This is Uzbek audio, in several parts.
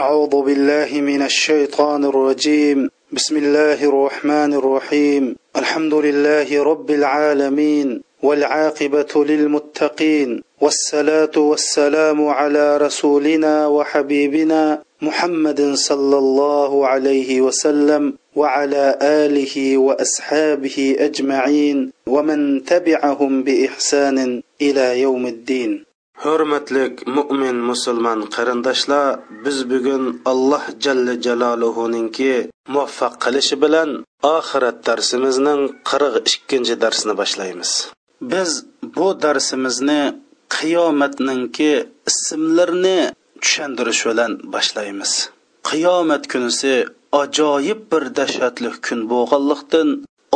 أعوذ بالله من الشيطان الرجيم. بسم الله الرحمن الرحيم. الحمد لله رب العالمين والعاقبة للمتقين. والصلاة والسلام على رسولنا وحبيبنا محمد صلى الله عليه وسلم وعلى آله وأصحابه أجمعين. ومن تبعهم بإحسان إلى يوم الدين. Hurmatlik mo'min musulmon qarindoshlar biz bugun alloh jalla jaloluhuninki muvaffaq qilishi bilan oxirat darsimizning qirq ikkinchi darsini boshlaymiz. Biz bu darsimizni qiyomatninki ismlarini tushuntirish bilan boshlaymiz. Qiyomat kunisi ajoyib bir dahshatli kun bo'lganlikdan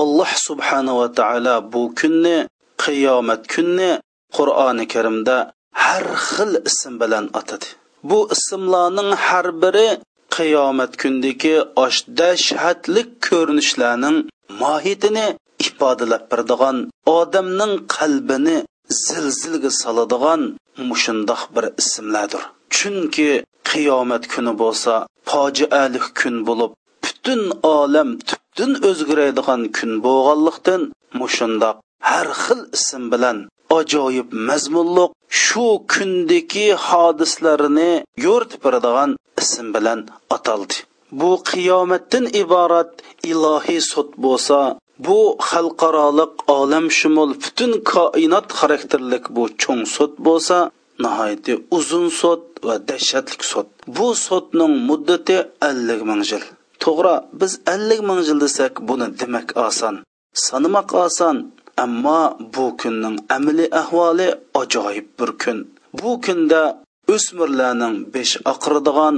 alloh subhanava taolo bu kunni qiyomat kunni qur'oni karimda har xil ism bilan atadi bu ismlarning har biri qiyomat kundagi oshda dahshatlik ko'rinishlarning mohiyatini ifodalab beradigan odamning qalbini zilzilga soladigan mushundoq bir ismlardir. Chunki qiyomat kuni bo'lsa fojiali kun bo'lib butun olam tubdan o'zgaradigan kun bo'lganlikdan mushundoq har xil ism bilan ajoyib mazmunliq shu kundagi hodislarini yo'ritib beradigan ism bilan ataldi. Bu qiyomatdan iborat ilohiy sud bo'lsa bu xalqaroliq olamshumul butun koinot xarakterlik bu cho'ng sud bo'lsa nihoyatda uzun sud va dahshatli sud. Bu sudning muddati ellik ming yil. To'g'ri biz ellik ming yil desak buni demak oson sanamoq oson ammo bu kunning amaliy ahvoli ajoyib bir kun. Bu kunda o'smirlarning besh oqiradigan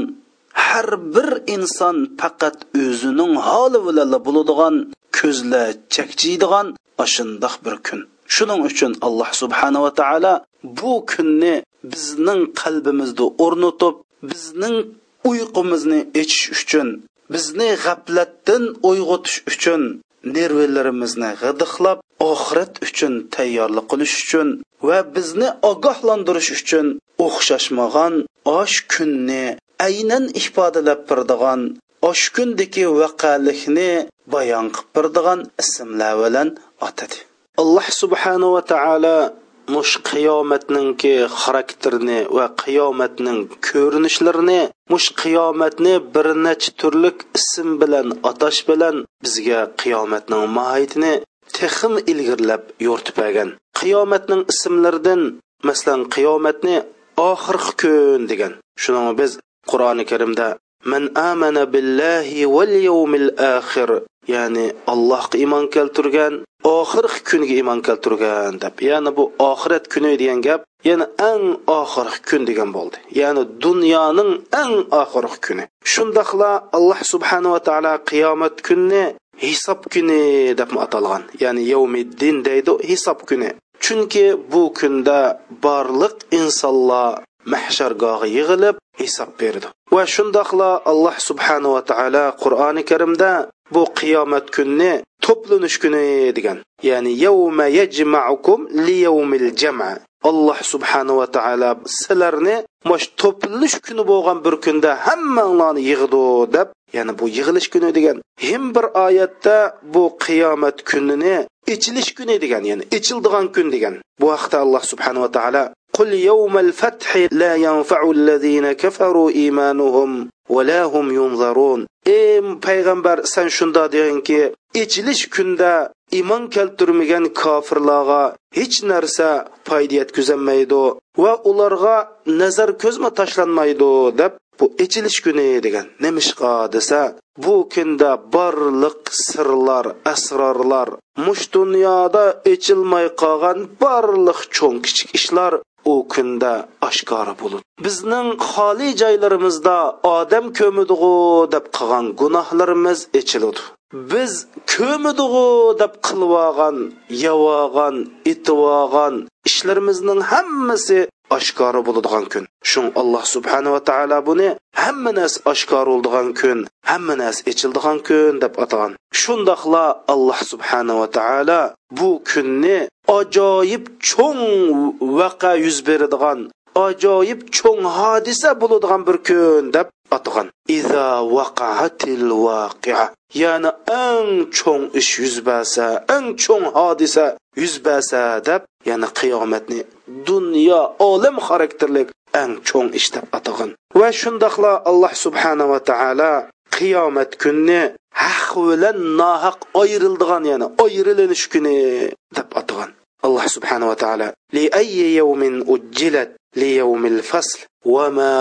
har bir inson faqat o'zining holi bilan bo'ladigan ko'zlar chakchiydigan ashundoq bir kun. Shuning uchun alloh subhanava taolo bu kunni bizning qalbimizda o'rnatib bizning uyqumizni ichish uchun bizni g'aflatdan uyg'otish uchun nervlarimizni g'idiqlab oxirat uchun tayyorlik qilish uchun va bizni ogohlantirish uchun o'xshashmagan osh kunni aynan ifodalab turadigan osh kundagi vaqalikni bayon qilib turadigan ismlar bilan atadi alloh subhanava taolo mush qiyomatningki xarakterini va qiyomatning ko'rinishlarini mush qiyomatni bir necha turlik ism bilan atash bilan bizga qiyomatning mohiyatini texim ilgirlab yo'rtib bergan. Qiyomatning ismlaridan masalan qiyomatni oxirgi kun degan. Shuni biz qur'oni karimda man amana billahi val yawmil axir ya'ni allohga iymon keltirgan oxirgi kunga iymon keltirgan deb ya'ni bu oxirat kuni degan gap yana eng oxirgi kun degan bo'ldi. Ya'ni dunyoning eng oxirgi kuni. Shundoqla alloh subhanava taolo qiyomat kunni hisob kuni deb atalgan. Ya'ni yavmiddin deydi hisob kuni. Chunki bu kunda barliq insonlar mahshargohi yig'ilib hisob berdi. Va shundoqla alloh subhanava taolo qur'oni karimda bu qiyomat kunni to'planish kuni degan. Ya'ni yawma yajma'ukum liyavmil jam'a. Alloh subhanava taolo sizlarni mash to'planish kuni bo'lgan bir kunda hammanglarni yig'di deb ya'ni bu yig'ilish kuni degan. Him bir oyatda bu qiyomat kunini ichilish kuni degan ya'ni ichildigan kun degan. Bu haqda alloh subhanava taolo قل يوم الفتح لا ينفع الذين كفروا إيمانهم ولا هم ينظرون ey payg'ambar san shunda deganki ichilish kunda iymon keltirmagan kofirlarga hech narsa foyda yetkazolmaydi va ularga nazar ko'zma tashlanmaydi deb bu ichilish kuni degan nemishqa desa bu kunda barliq sirlar asrorlar mush dunyoda ichilmay qolgan barliq cho'ng kichik ishlar u kunda oshkora bo'ladi bizning xoli joylarimizda odam ko'midig'u deb qilgan gunohlarimiz ichiladi biz ko'midig'u deb qilvogan yavogan itvogan ishlarimizning hammasi oshkora bo'ladigan kun. Shun alloh subhanava taolo buni hamma narsa oshkor bo'ladigan kun hamma narsa echildigan kun deb atagan. Shundoqla alloh subhanava taolo bu kunni ajoyib cho'ng vaqa yuz beradigan ajoyib cho'ng hodisa bo'ladigan bir kun deb atgan. Iza waqa'atil waqi'a. Ya'ni eng cho'ng ish yuz bersa eng cho'ng hodisa yuz bersa deb ya'ni qiyomatni dunyo olam xarakterlik eng cho'ng ish deb atagan va shundoqla alloh subhanava taolo qiyomat kunni haq bilan nohaq ayrildigan ya'ni ayrilinish kuni deb atagan alloh subhanava taolo li ayyi yawmin ujjilat li yawmil fasl va ma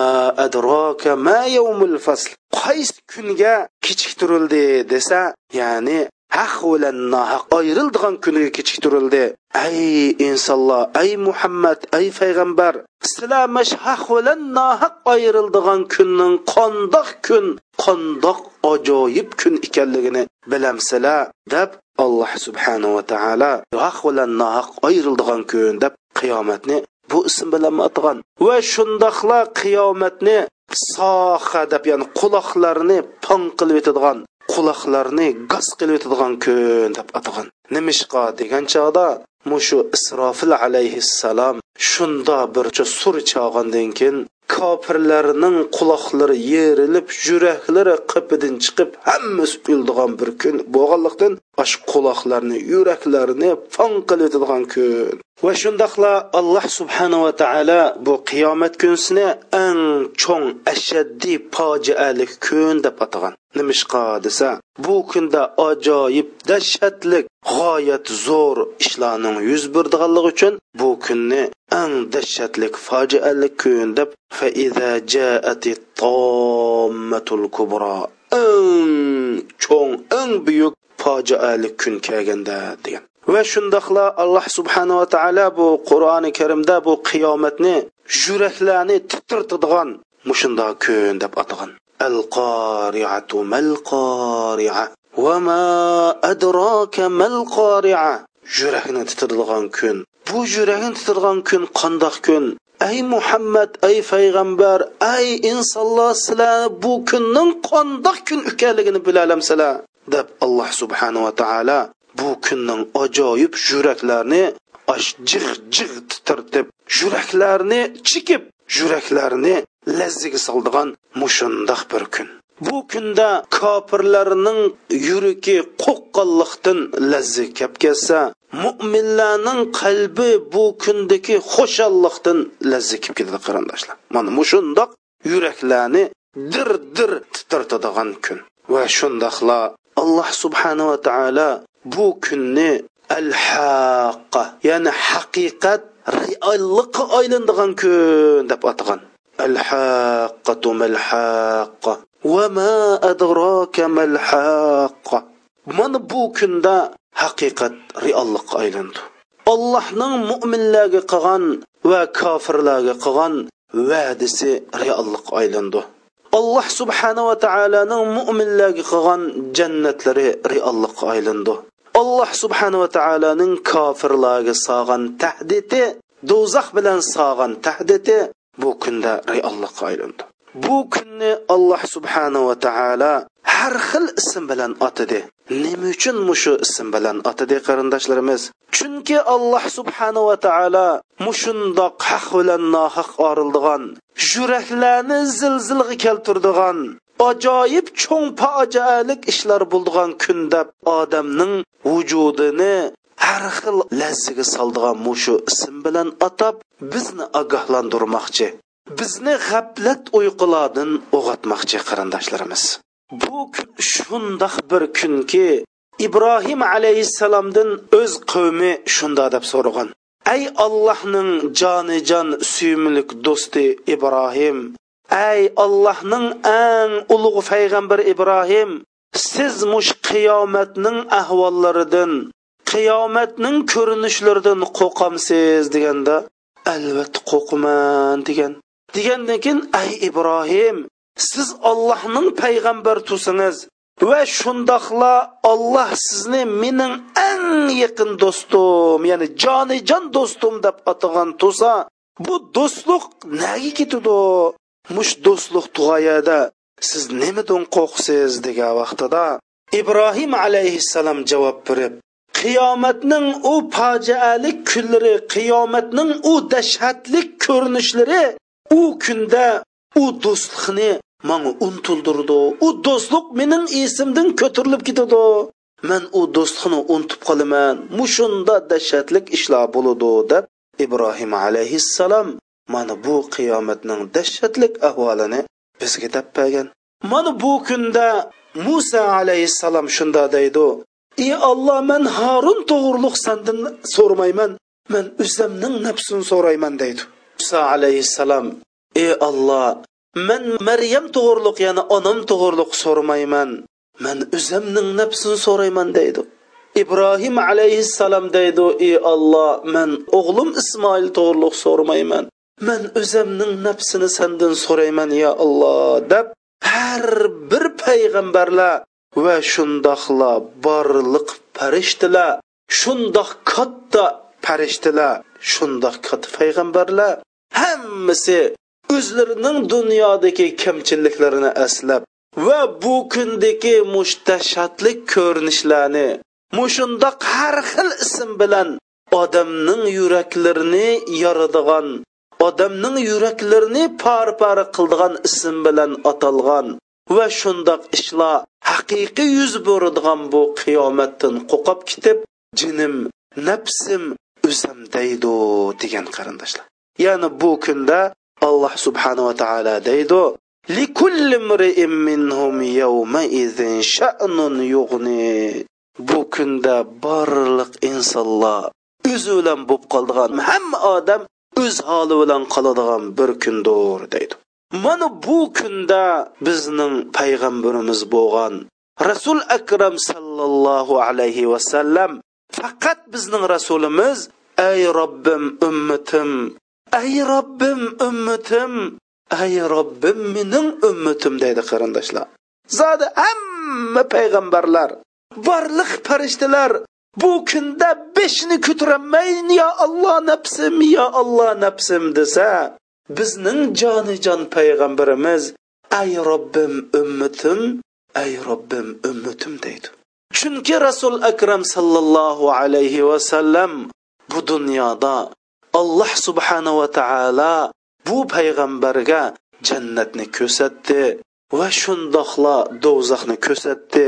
adraka ma yawmul fasl. Qaysi kunga kechiktirildi desa ya'ni haq bilan nohaq. Ayrildigan kuniga kechiktirildi. Ay insonlar ay muhammad ay payg'ambar. Sizlar mash haq bilan nohaq ayrildigan kunning qandoq kun qandoq ajoyib kun ekanligini bilamsizlar deb alloh subhanava taolo haq bilan nohaq ayrildigan kun deb qiyomatni bu ism bilan atag'an va shundoqla qiyomatni soha deb ya'ni quloqlarni pong qilib yetadigan quloqlarni gaz qilib yetadigan kun deb atagan nimishqa degan chog'da mushu isrofil alayhissalom shunda bircha sur chog'andan keyin kofirlarning quloqlari yerilib yuraklari qipidan chiqib hammasi uyildigan bir kun bo'lganlikdan ash quloqlarni yuraklarni fon qilib o'tadigan Ва va shundoqla alloh ва taolo bu qiyomat kunsini eng cho'ng ashaddiy fojialik kun deb atagan. Nimishqa деса, bu kunda ajoyib dahshatlik g'oyat zo'r ishlarning yuz berdiganligi uchun bu kunni eng dahshatlik fojialik kun deb faiza jaati tommatul kubro eng cho'ng eng buyuk fojiali kun kelganda degan. Va shundoqla alloh subhanava taolo bu qur'oni karimda bu qiyomatni yuraklarni titirtadigan mushundoq kun deb atagan. Al qoriatu mal qoria va ma adraka mal qoria yurakni titirdigan kun. Bu yurakni titirgan kun qandoq kun? Ey muhammad ey payg'ambar ey insonlar sizlar bu kunning qandoq kun ekanligini bilalamsizlar. Deb alloh subhanava taolo bu kunning ajoyib yuraklarni jig' jig' titirtib yuraklarni chikib yuraklarni lazziga soldigan mushundoq bir kun. Bu kunda kofirlarning yuragi qo'qqanliqdan lazzi kep kelsa mo'minlarning qalbi bu kundagi xushalliqdan lazzi kelib ketadi qarindoshlar. Mana mushundoq yuraklarni dir dir titirtadigan kun. Va shundoqla alloh subhanava taolo bu kunni al haqqa ya'ni haqiqat reallikqa aylanadigan kun deb atagan al haqqatu mal haqqa va ma adraka mal haqqa mana bu kunda haqiqat reallikqa aylandi allohning mo'minlarga qilgan va kofirlarga qilgan va'disi reallikqa aylandi alloh subhanava taoloning mo'minlarga qilgan jannatlari reallikqa aylandi. Alloh subhanava taoloning kofirlarga solgan tahdidi do'zax bilan solgan tahdidi bu kunda reallikqa aylandi. Bu kunni alloh subhanava taolo har xil ism bilan otadi. Nima uchun mushu ism bilan otadi qarindoshlarimiz? Chunki alloh subhanava taolo mushundoq haq bilan nohaq orildigan yuraklarni zilzilga keltirdigan ajoyib cho'ng fojialik ishlar bo'ldigan kun deb odamning vujudini har xil lazziga soldigan mushu ism bilan atab bizni ogohlantirmoqchi bizni g'aflat uyqulardan uyg'otmoqchi qarindoshlarimiz. Bu kun shundoq bir kunki ibrohim alayhissalomdan o'z qavmi shunda deb so'ragan. Ey allohning jonijon suyumlik do'sti ibrohim ey allohning eng ulug' payg'ambar ibrohim siz mush qiyomatning ahvollaridan qiyomatning ko'rinishlaridan qo'rqamsiz deganda albatta qo'rqaman degan. Degandan keyin ey ibrohim siz ollohning payg'ambar tusingiz va shundoqla olloh sizni mening eng yaqin do'stim ya'ni jonijon do'stim deb atagan tusa, bu do'stlik naga ketadi? Mush do'stlik tug'ayada siz nimadan qo'rqsiz degan vaqtida ibrohim alayhissalom javob berib qiyomatning u fojialik kunlari qiyomatning u dahshatlik ko'rinishlari u kunda u do'stlikni manga untildirdi u do'stlik mening esimdan ko'tarilib ketadi man u do'stlikni unutib qolaman. Mushunda dahshatlik ishlar bo'ladi deb ibrohim alayhissalom mana bu qiyomatning dahshatlik ahvolini bizga deb bergan mana bu kunda muso alayhissalom shunda deydi ey olloh man harun to'g'riliq sandan so'ramayman. Man o'zimning nafsini so'rayman deydi. Muso alayhissalom ey olloh man maryam to'g'riliq ya'ni onam to'g'riliq so'ramayman. Man o'zimning nafsini so'rayman deydi. Ibrohim alayhissalom deydi ey olloh man o'g'lim ismoil to'g'riliq so'ramayman. Man o'zimning nafsini sandan so'rayman ya olloh deb har bir payg'ambarlar va shundoqla borliq farishtalar shundoq katta farishtalar shundoq katta payg'ambarlar hammasi o'zlarining dunyodagi kamchiliklarini aslab va bu kundagi mushtashadlik ko'rinishlarni mushundoq har xil ism bilan odamning yuraklarini yoradigan odamning yuraklarini par par qildigan ism bilan atalgan va shundoq ishlar haqiqiy yuz beradigan bu qiyomatdan qo'qib ketib jinim nafsim o'zim deydi degan qarindoshlar. Ya'ni bu kunda alloh subhanava taolo deydi bu kunda borliq insonlar o'zi bilan bo'lib qoldigan hamma odam o'z holi bilan qoladigan bir kundir deydi. Mana bu kunda bizning payg'ambarimiz bo'lgan rasul akram sallallohu alayhi vasallam faqat bizning rasulimiz ey robbim ummatim ey robbim ummatim. Ey robbim mening ummatim deydi qarindoshlar. Zodi hamma payg'ambarlar borliq farishtalar bu kunda beshni ko'tarolmayin yo alloh nafsim yo alloh nafsim desa bizning jonijon payg'ambarimiz ay robbim ummatim ay robbim ummatim deydi. Chunki rasul akram sallallohu alayhi vasallam bu dunyoda alloh subhanava taolo bu payg'ambarga jannatni ko'rsatdi va shundoqla do'zaxni ko'rsatdi.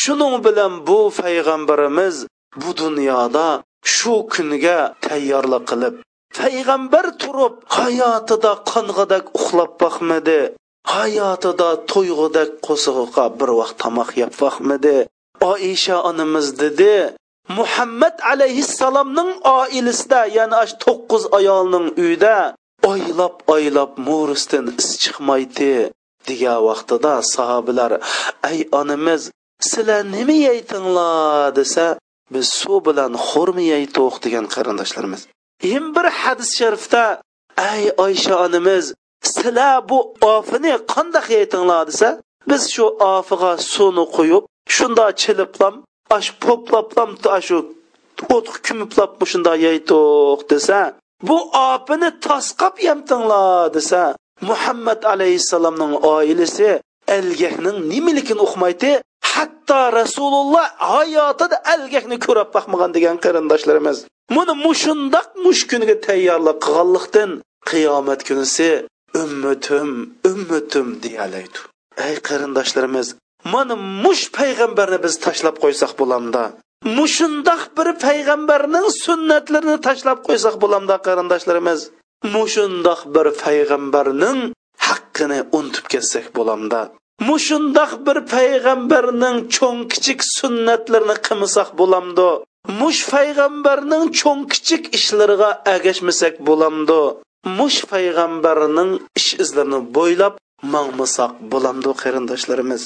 Shuning bilan bu payg'ambarimiz bu dunyoda shu kunga tayyorlik qilib payg'ambar turib hayotida qong'idak uxlab boqmadi hayotida to'yg'udak qo'sig'iga bir vaqt tomoq yeb boqmadi oisha onamiz dedi muhammad alayhissalomning oilasida ya'ni ash to'qqiz ayolning uyida oylab oylab mo'risdan is chiqmaydi degan vaqtida sahobalar ay onamiz sizlar nima yeytinglar? desa biz suv bilan xurma yeyto'q degan qarindoshlarimiz. Yin bir hadis sharifda ay oysha onamiz sizlar bu ofini qandoq yeytinglar? desa biz shu ofiga suvni quyib shunda chiliblam ash poplaplam shu o't kumiplab shunda yeyto'q desa bu opini tasqab yemtinglar desa muhammad alayhissalomning oilasi algakning nimaligini uqmaydi hatto rasululloh hayotida algakni ko'rib boqmagan degan qarindoshlarimiz. Buni mushundoq mush kuniga tayyorlik qilganlikdan qiyomat kunisi ummatim ummatim deyalaydi. Ey qarindoshlarimiz mana mush payg'ambarni biz tashlab qo'ysak bo'lamda. Mushundoq bir payg'ambarning sunnatlarini tashlab qo'ysak bo'lamda qarindoshlarimiz. Mushundoq bir payg'ambarning haqqini unutib ketsak bo'lamda. Mushundoq bir payg'ambarning cho'ng kichik sunnatlarini qilmasak bo'lamdi mush payg'ambarning cho'ng kichik ishlariga agashmasak bo'lamdi mush payg'ambarning ish izlarini bo'ylab mangmasak bo'lamdi qarindoshlarimiz.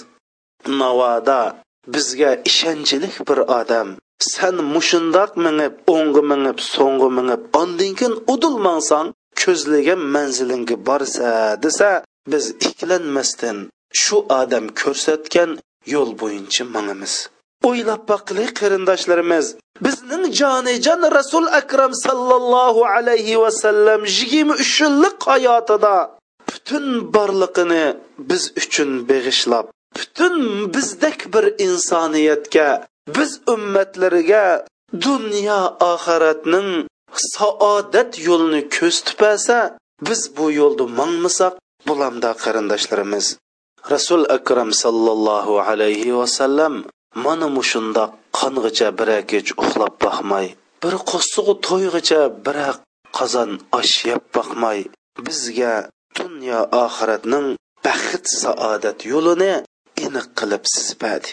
Navoda bizga ishonchlik bir odam. San mushundoq mingib o'ng'i mingib so'ng'i mingib ondan keyin udilmansang ko'zlagan manzilingga borsa desa biz ikkilanmasdan shu odam ko'rsatgan yo'l bo'yicha mangamiz o'ylab boqili qarindoshlarimiz bizning jonijon rasul akram sallallohu alayhi vasallam yigirma uch yillik hayotida butun borliqini biz uchun beg'ishlab butun bizdek bir insoniyatga biz ummatlariga dunyo oxiratning saodat yo'lini ko'z tupasa biz bu yo'lda mangmasak bulamda qarindoshlarimiz rasul akram sallallohu alayhi vasallam mana mushunda qong'icha birakich uxlab boqmay bir qo'ssig'i to'yg'icha birak qozon osh yeb boqmay bizga dunyo oxiratning baxt saodat yo'lini aniq qilib sizbadi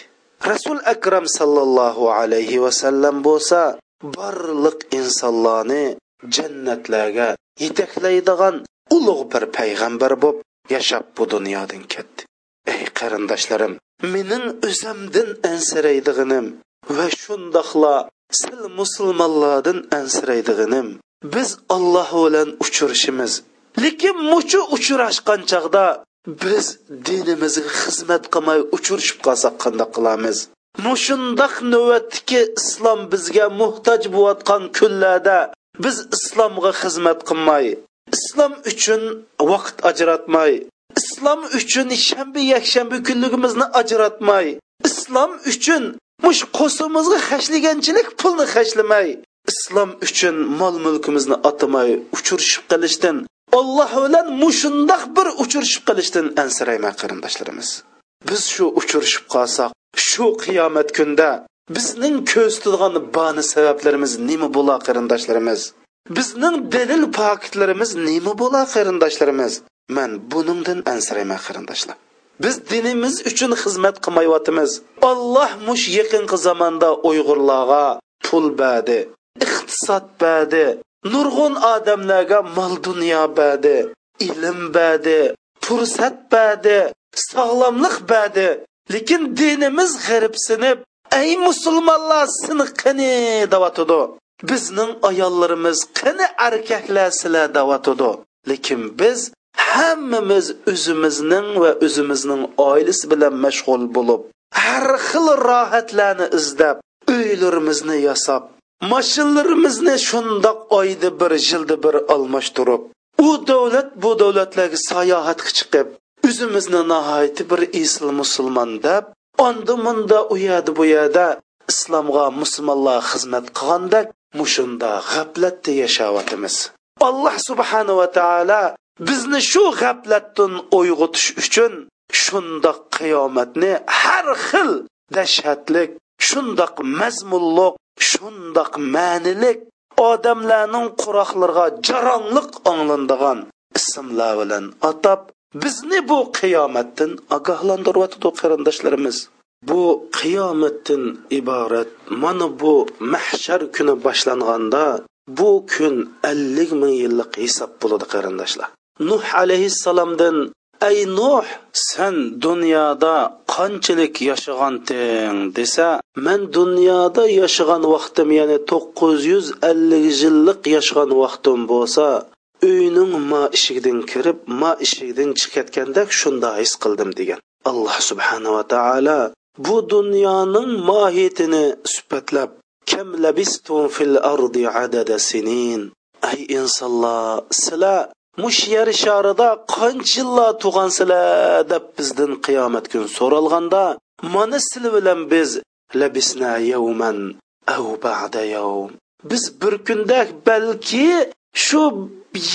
rasul akram sallallohu alayhi vasallam bo'lsa barliq insonlarni jannatlarga yetaklaydigan ulug' bir payg'ambar bo'lib yashab bu dunyodan ketdi. Ey qarindoshlarim mening o'zimdan ansiraydig'inim va shundoqla sil musulmonlardan ansiraydig'inim biz olloh bilan uchrashimiz. Lekin muchu uchrashgan chog'da biz dinimizga xizmat qilmay uchrashib qolsak qandoq qilamiz? Mushundoq navbatdagi islom bizga muhtoj bo'layotgan kunlarda biz islomga xizmat qilmay islom uchun vaqt ajratmay islom uchun shanba yakshanba kunligimizni ajratmay islom uchun mush qo'simizga hashlaganchilik pulni hashlamay islom uchun mol mulkimizni otamay uchrashib qilishdan olloh bilan mushundoq bir uchrashib qilishdan ansirayman qarindoshlarimiz. Biz shu uchrashib qolsak shu qiyomat kunda bizning ko'z tutgan bani sabablarimiz nima bo'la qarindoshlarimiz? Bizning dalil pokitlarimiz nima bo'la qarindoshlarimiz? Man buningdan ansirayman qarindoshlar. Biz dinimiz uchun xizmat qilmayotimiz. Olloh mush yaqinqi zamonda uyg'urlarga pul badi iqtisod badi nurg'un odamlarga mol dunyo badi ilm badi fursat badi sog'lomlik badi. Lekin dinimiz g'aribsinib ey musulmonlar sini qani deyotidi bizning ayollarimiz qani erkaklar sizlar deyotidi lekin biz hammamiz o'zimizning va o'zimizning oilasi bilan mashg'ul bo'lib har xil rohatlarni izlab uylarimizni yasab mashinlarimizni shundoq oyda bir yilda bir almashtirib u davlat bu davlatlarga sayohatga chiqib o'zimizni nihoyatda bir isl musulmon deb onda munda u yerda bu yerda islomga musulmonlar xizmat qilgandek mushunda g'aflatda yashayotimiz alloh subhanava taolo bizni shu g'aflatdan uyg'otish uchun shundoq qiyomatni har xil dahshatlik shundoq mazmunliq shundoq ma'nilik odamlarning quroqlarga jaronliq anglandigan ismlar bilan atab bizni bu qiyomatdan ogohlantiryotidi qarindoshlarimiz. Bu qiyomatdan iborat mana bu mahshar kuni boshlanganda bu kun ellik ming yillik hisob bo'ladi qarindoshlar. Nuh alayhissalomdan ey nuh sen dunyoda qanchalik yashaganding desa man dunyoda yashagan vaqtim ya'ni to'qqiz yuz ellik yillik yashagan vaqtim bo'lsa uyning ma eshigidan kirib ma eshigidan chiqayotgandek shunda his qildim degan. Alloh subhanava taolo bu dunyoning mohiyatini sifatlab kam labistum fil ardi adada sinin. Ey insonlar sizlar mush yer sharida qancha yillar tug'ansizlar deb bizdan qiyomat kun so'ralganda mana sizlar bilan biz labisna yawman aw ba'da yawm. Biz bir kundak balki shu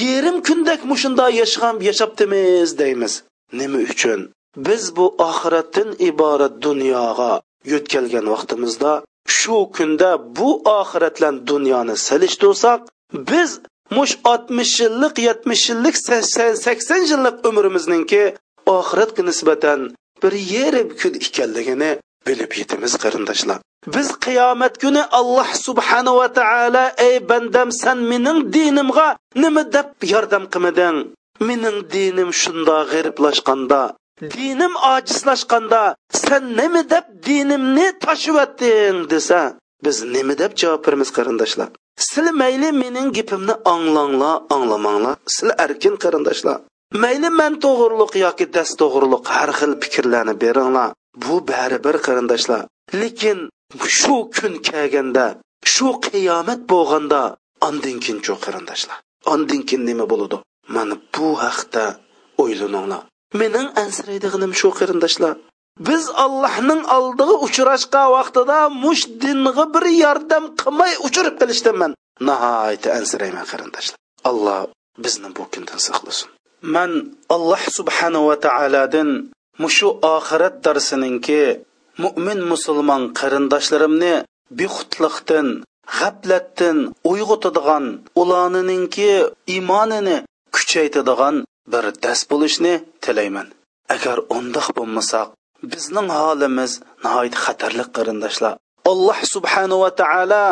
yarim kundak mushunda yashab yashabdimiz deymiz. Nima uchun? Biz bu oxiratdan iborat dunyoga yo'tkalgan vaqtimizda shu kunda bu oxirat bilan dunyoni silishtirsak biz mush oltmish yillik yetmish yillik sakson yillik umrimizningki oxiratga nisbatan bir yerim kun ekanligini bilib yetimiz qarindoshlar. Biz qiyomat kuni alloh subhanava taolo ey bandam san mening dinimga nima deb yordam qilmading? Mening dinim shunda g'iriblashganda dinim ojizlashganda san nima deb dinimni tashivatding desa biz nima deb javob beramiz qarindoshlar? Sizlar mayli mening gapimni anglanglar anglamanglar sizlar erkin qarindoshlar. Mayli man to'g'riliq yoki dast to'g'riliq har xil fikrlarni beringlar. Bu baribir qarindoshlar. Lekin shu kun kelganda shu qiyomat bo'lganda andin keyin chu qarindoshlar. Andin keyin nima bo'ladi? Mana bu haqda o'ylaninglar. Mening ansiraydiganim shu qarindoshlar. Biz allohning oldiga uchrashgan vaqtida mush dinga bir yordam qilmay uchirib qilishdaman nihoyatda ansirayman qarindoshlar. Alloh bizni bu kundan saqlasin. Man alloh subhanava taolodan mushu oxirat darsininki mo'min musulmon qarindoshlarimni bexutliqdan g'aflatdan uyg'otadigan ularninki iymonini kuchaytiradigan bir dars bo'lishni tilayman. Agar undoq bo'lmasak bizning holimiz nihoyat xatarli qarindoshlar alloh subhanahu va taolo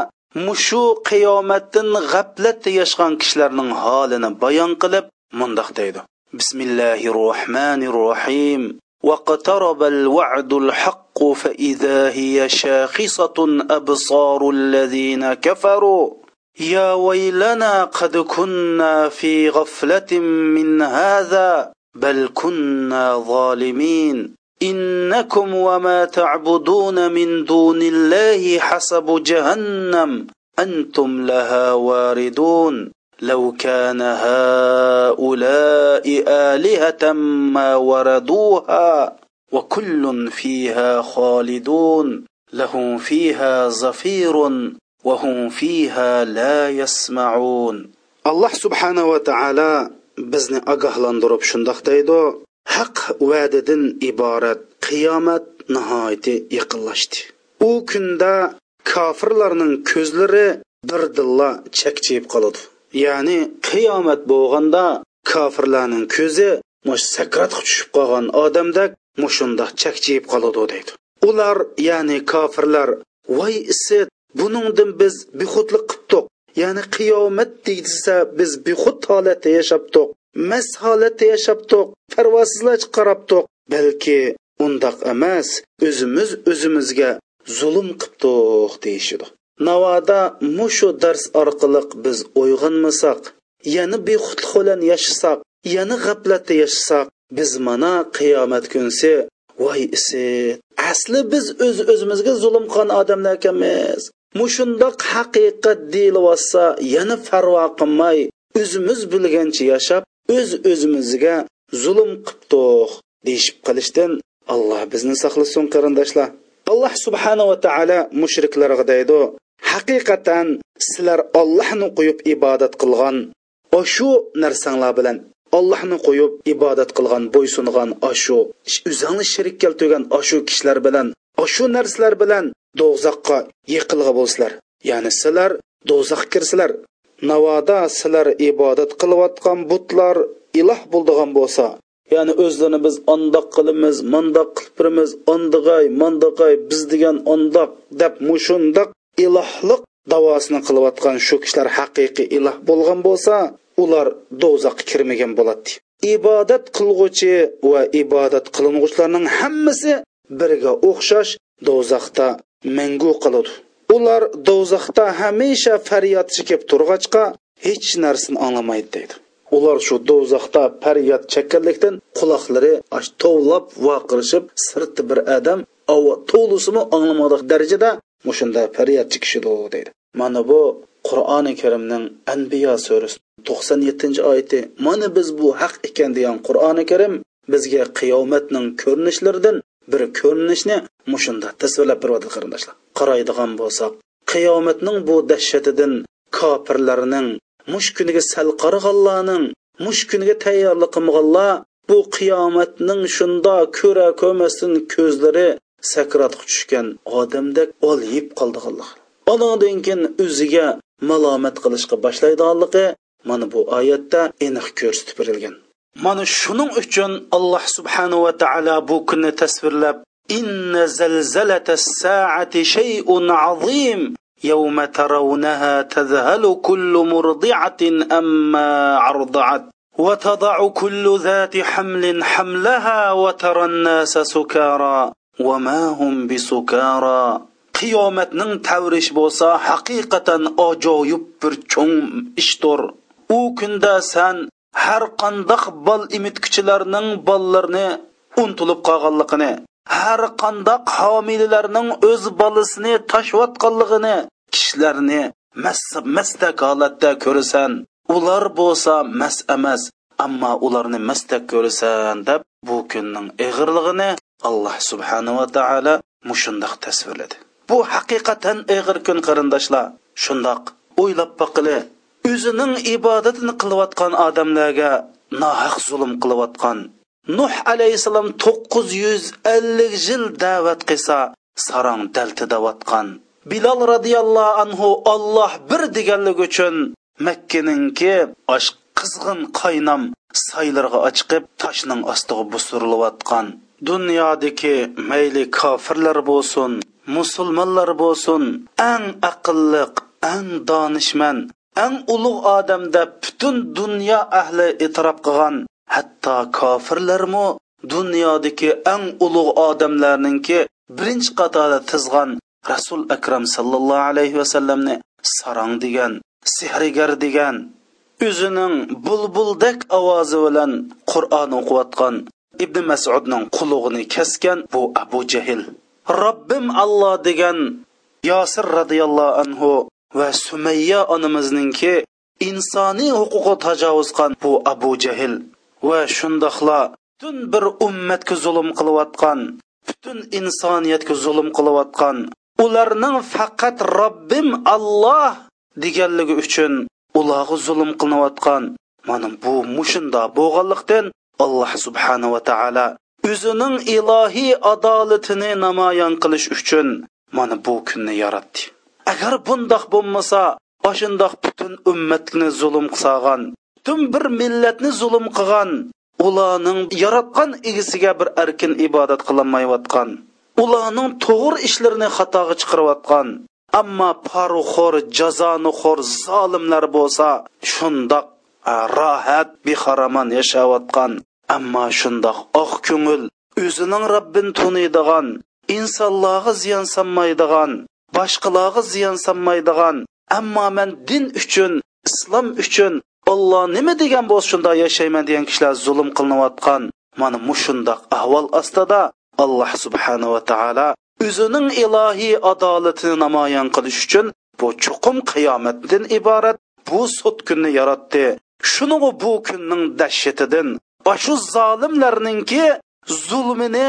mushu qiyomatdan g'aflatda yashgan kishilarning holini bayon qilib mundoq deydi bismillahi rohmanir rohim واقترب الوعد الحق فإذا هي شاخصة أبصار الذين كفروا يا ويلنا قد كنا في غفلة من هذا بل كنا ظالمين إنكم وما تعبدون من دون الله حسب جهنم. أنتم لها واردون. لو كان هؤلاء آلهة ما وردوها وكل فيها خالدون. لهم فيها زفير وهم فيها لا يسمعون. الله سبحانه وتعالى bizni ogohlantirib shundoq deydi haq va'dadan iborat qiyomat nihoyati yaqinlashdi. U kunda kofirlarning ko'zlari birdilla chakchiyib qoladi. Ya'ni qiyomat bo'lganda kofirlarning ko'zi mush sakratga tushib qolgan odamdak mushunda chakchiyib qoladi deydi. Ular ya'ni kofirlar voy isit buningdan biz bexudlik qilibdiq. Ya'ni qiyomat deyilsa biz bexud holatda yashabdiq mast holatda yashabdiq parvosizlarcha qarabdiq balki undoq emas o'zimiz o'zimizga zulm qilibdiq deyishidi navoda mushu dars orqali biz uyg'onmasak yana bexudlik bilan yashasak yana g'aflatda yashasak biz mana qiyomat kunsi. Voy isi asli biz o'z öz o'zimizga zulm qilgan odamlar ekanmiz. Mushundoq haqiqat deyilyotsa yana farvo qilmay o'zimiz bilgancha yashab o'z öz o'zimizga zulm qilibdiq deyishib qilishdan alloh bizni saqlasin qarindoshlar. Alloh subhanava taolo mushriklarga deydi haqiqatan sizlar ollohni qo'yib ibodat qilgan oshu narsanglar bilan ollohni qo'yib ibodat qilgan bo'ysungan oshu o'zingni shirik keltirgan oshu kishilar bilan oshu narsalar bilan do'zaxqa yiqilg'i bo'lsizlar. Ya'ni sizlar do'zaxga kirsizlar navoda sizlar ibodat qilayotgan butlar iloh bo'ldigan bo'lsa ya'ni o'zlarini biz ondoq qilimiz mondoq qilib turimiz ondig'ay mondag'ay biz degan ondoq deb mushundoq ilohliq davosini qilayotgan shu kishilar haqiqiy iloh bo'lgan bo'lsa ular do'zaxga kirmagan bo'ladi. Ibodat qilg'uchi va ibodat qiling'uchilarning hammasi birga o'xshash do'zaxda mangu qiladi. Ular do'zaxda hamisha faryod chekib turg'achqa hech narsani anglamaydi deydi. Ular shu do'zaxda faryod chekkanlikdan quloqlari tovlab vaqirishib sirtda bir odam to'lisimi anglamadiq darajada mushunda faryod chekishidi deydi. Mana bu qur'oni karimning anbiyo surasi to'qson yettinchi oyati mana biz bu haq ekan degan qur'oni karim bizga qiyomatning ko'rinishlaridan bir ko'rinishni mushunda tasvirlab beryapti qarindoshlar. Qaraydigan bo'lsak qiyomatning bu dahshatidan kofirlarning mush kuniga sal qaraganlarning mush kuniga tayyorlik qilmaganlar bu qiyomatning shunda ko'ra ko'rmasdan ko'zlari sakratga tushgan odamdek olyib qoldiganlar. Anadan keyin o'ziga malomat qilishga boshlaydiganligi mana bu oyatda aniq ko'rsatib berilgan. mana shuning uchun alloh subhanava taolo bu kunni tasvirlab إن زلزلة الساعة شيء عظيم يوم ترونها تذهل كل مرضعة أما عرضعت وتضع كل ذات حمل حملها وترى الناس سكارى وما هم بسكارى قيامة نن تورش بوسا حقيقة أجو يبر چوم أو أوكندا سان har qandoq bol imitkichilarning bollarini untilib qolganligini har qandoq homilalarning o'z bolasini tashlayotganligini kishilarni mastak holatda ko'rasan. Ular bo'lsa mas emas ammo ularni mastak ko'rasan deb bu kunning ig'irlig'ini alloh subhanava taolo mushundoq tasvirladi. Bu haqiqatan ig'ir kun qarindoshlar shundoq o'ylab boqili o'zining ibodatini qilayotgan odamlarga nohaq zulm qilayotgan. Nuh alayhissalom to'qqiz yuz ellik yil da'vat qilsa sarong daltidayotgan bilol roziyallohu anhu olloh bir deganligi uchun makkaninki osh qizg'in qaynam saylarga ochiqib toshning ostiga busurilayotgan. Dunyodagi mayli kofirlar bo'lsin musulmonlar bo'lsin eng aqlliq eng donishmand eng ulug' odam deb butun dunyo ahli e'tirof qilgan. Hatto kofirlarmu dunyodagi eng ulug' odamlarninki birinchi qatorda tizgan rasul akram sallallohu alayhi vasallamni sarang degan sehrigar degan o'zining bulbuldek ovozi bilan qur'on o'qiyotgan ibn masudning qulug'ini kesgan bu abu jahl robbim alloh degan yosir roziyallohu anhu va sumayya onamizningki insoniy huquqi tajovuz qilgan bu abu jahl va shundoqla butun bir ummatga zulm qilayotgan butun insoniyatga zulm qilayotgan ularning faqat robbim alloh deganligi uchun ularga zulm qilinayotgan mana bu mushunda bo'lganlikdan alloh subhanava taolo o'zining ilohiy adolatini namoyon qilish uchun mana bu kunni yaratdi. Agar bundoq bo'lmasa oshundoq butun ummatni zulm qilsagan butun bir millatni zulm qilgan ularning yaratgan egisiga bir erkin ibodat qilolmayotgan ularning to'g'ri ishlarini xatoga chiqarayotgan ammo poruxo'r jazonixo'r zolimlar bo'lsa shundoq rohat bexaraman yashayotgan ammo shundoq oq ko'ngil o'zining robbin tuniydigan insonlarga ziyon solmaydigan boshqalarga ziyon solmaydigan ammo man din uchun islom uchun olloh nima degan bo'lsa shundoq yashayman degan kishilar zulm qilinayotgan. Mana mushundoq ahvol ostida alloh subhanava taolo o'zining ilohiy adolatini namoyon qilish uchun bu chuqum qiyomatdan iborat bu sud kunni yaratdi. Shuni bu kunning dahshatidan shu zolimlarninki zulmini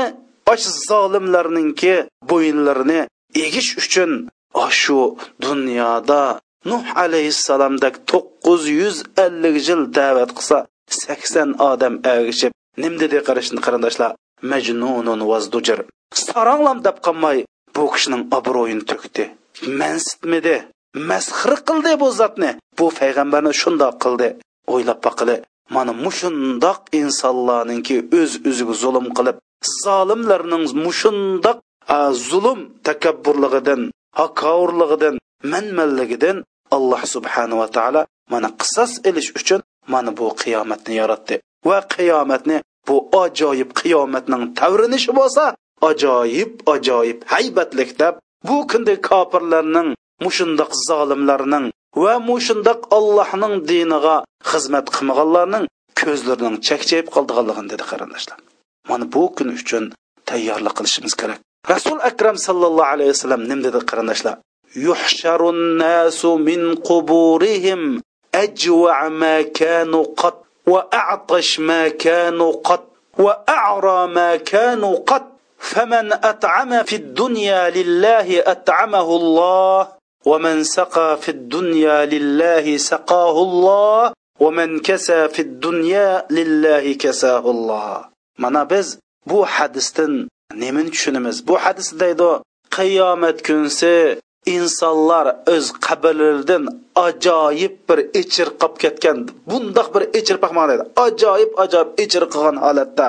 osh zolimlarninki bo'yinlarini egish uchun shu dunyoda nuh alayhissalomdek to'qqiz yuz ellik yil da'vat qilsa sakson odam ergishib nim dedi? qarashni qarindoshlar majnunun vazdujir saronglam deb qolmay bu kishining obro'yini to'kdi. Mansitmidi masxir qildi bu zotni bu payg'ambarni shundoq qildi. O'ylab boqili mana mushundoq insonlarninki o'z o'ziga zulm qilib zolimlarning mushundoq zulm takabburligidan hakovurligidan manmanligidan alloh subhanava taolo mana qisos ilish uchun mana bu qiyomatni yaratdi va qiyomatni bu ajoyib qiyomatning tavrinishi bo'lsa ajoyib ajoyib haybatlik deb bu kunda kofirlarning mushundoq zolimlarning va mushundoq allohning diniga xizmat qilmaganlarning ko'zlarining chakchayib qoldiganligini dedi qarindoshlar mana bu kun uchun tayyorlik qilishimiz kerak rasul akram sallallohu alayhi vasallam nim dedi qarindoshlar yuhsharun nasu min quburihim ajwa ma kanu qat va a'tash ma kanu qat va a'ra ma kanu qat faman at'ama fid dunya lillahi at'amahu Allah ومن سقى في الدنيا لله سقاه الله ومن كسى في الدنيا لله كساه الله mana biz bu hadisdan nimani tushunamiz bu hadis deydi qiyomat kunsi insonlar o'z qabrlaridan ajoyib bir ichir qolib ketgan. Bundoq bir ichirpaqman deydi. Ajoyib ajoyib ichir qilgan holatda.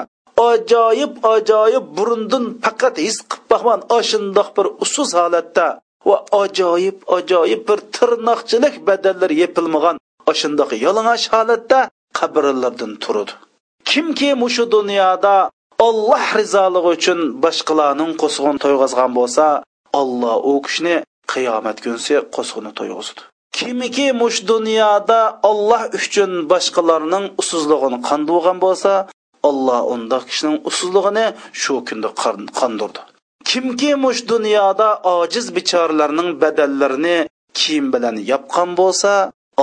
Ajoyib ajoyib burundan faqat his qilib boqman ashundoq bir usuz holatda va ajoyib ajoyib bir tirnoqchilik badallar yepilmagan. Ashundoq yalang'och holatda qabrlardan turadi kimki mushu dunyoda olloh rizoligi uchun boshqalarning qo'sg'in to'yg'azgan bo'lsa olloh u kishini qiyomat kunsi qo'sg'ini to'yg'izdi kimiki mush dunyoda olloh uchun boshqalarning usuzlig'ini qandirgan bo'lsa olloh unda kishining usuzlig'ini shu kunda qandirdi. Kimki mush dunyoda ojiz bechoralarning badallarini kiyim bilan yopgan bo'lsa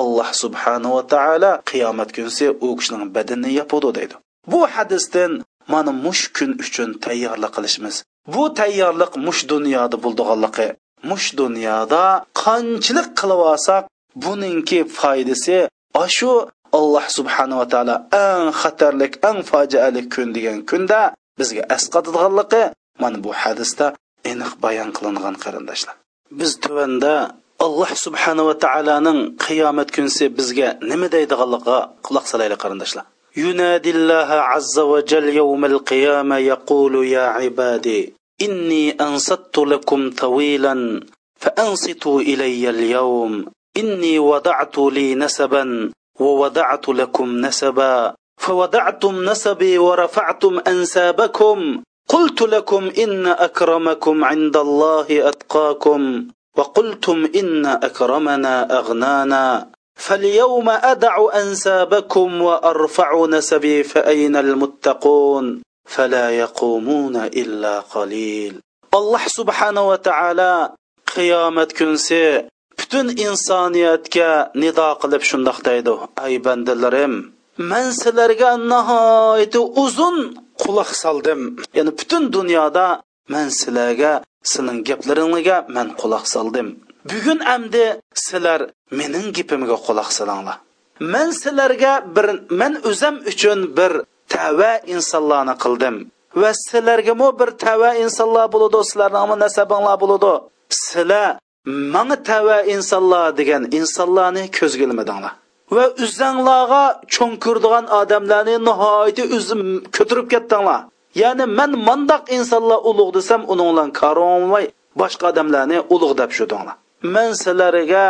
alloh subhanava taolo qiyomat kunsi u kishining badanini yopadi deydi. Bu hadisdan mana mush kun uchun tayyorlik qilishimiz. Bu tayyorlik mush dunyoda bo'ldiganligi mush dunyoda qanchalik qilib olsak buningki foydasi ashu alloh subhanava taolo eng xatarlik eng fojialik kun degan kunda bizga asqatadiganligi mana bu hadisda aniq bayon qilingan qarindoshlar. Biz tuvanda alloh subhanava taoloning qiyomat kunsi bizga nima deydiganligiga quloq solaylik qarindoshlar. ينادي الله عز وجل يوم القيامة يقول يا عبادي إني أنصت لكم طويلا فأنصتوا إلي اليوم. إني وضعت لي نسبا ووضعت لكم نسبا. فوضعتم نسبي ورفعتم أنسابكم. قلت لكم إن أكرمكم عند الله أتقاكم وقلتم إن أكرمنا أغنانا. فاليوم أدع أنسابكم وأرفع نسبي فأين المتقون فلا يقومون إلا قليل الله سبحانه وتعالى قيامة كنسي butun insoniyatga nido qilib shundoq deydi ay bandalarim man sizlarga nihoyatda uzun quloq soldim ya'ni butun dunyoda man sizlarga sizning gaplaringlarga man quloq soldim Bugun amdi sizlar mening gapimga quloq solinglar. Man sizlarga bir man o'zim uchun bir tava insonlarni qildim. Va sizlargami bir tava insonlar bo'ladi sizlarni nasabinglar bo'ladi? Sizlar manga tava insonlar degan insonlarni ko'zga ilmadinglar va o'zanglarga cho'nkirdigan odamlarni nihoyatda o'zim ko'tirib ketdinglar. Ya'ni man mandaq insonlar ulug' desam uninglar karom boshqa odamlarni ulug' deb shudinglar men sizlarga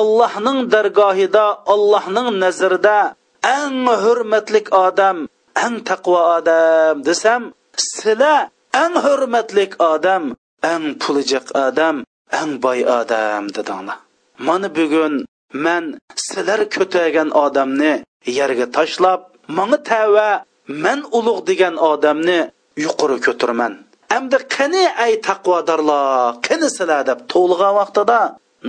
allohning dargohida allohning nazarida eng hurmatli odam eng taqvo odam desam sizlar eng hurmatli odam eng pulijiq odam eng boy odam dedinglar mana bugun men sizlar ko'targan odamni yerga tashlab manga tava men ulug' degan odamni yuqori ko'tirman. Әмді qani ay taqvodorlar qani sizlar deb to'lg'an vaqtida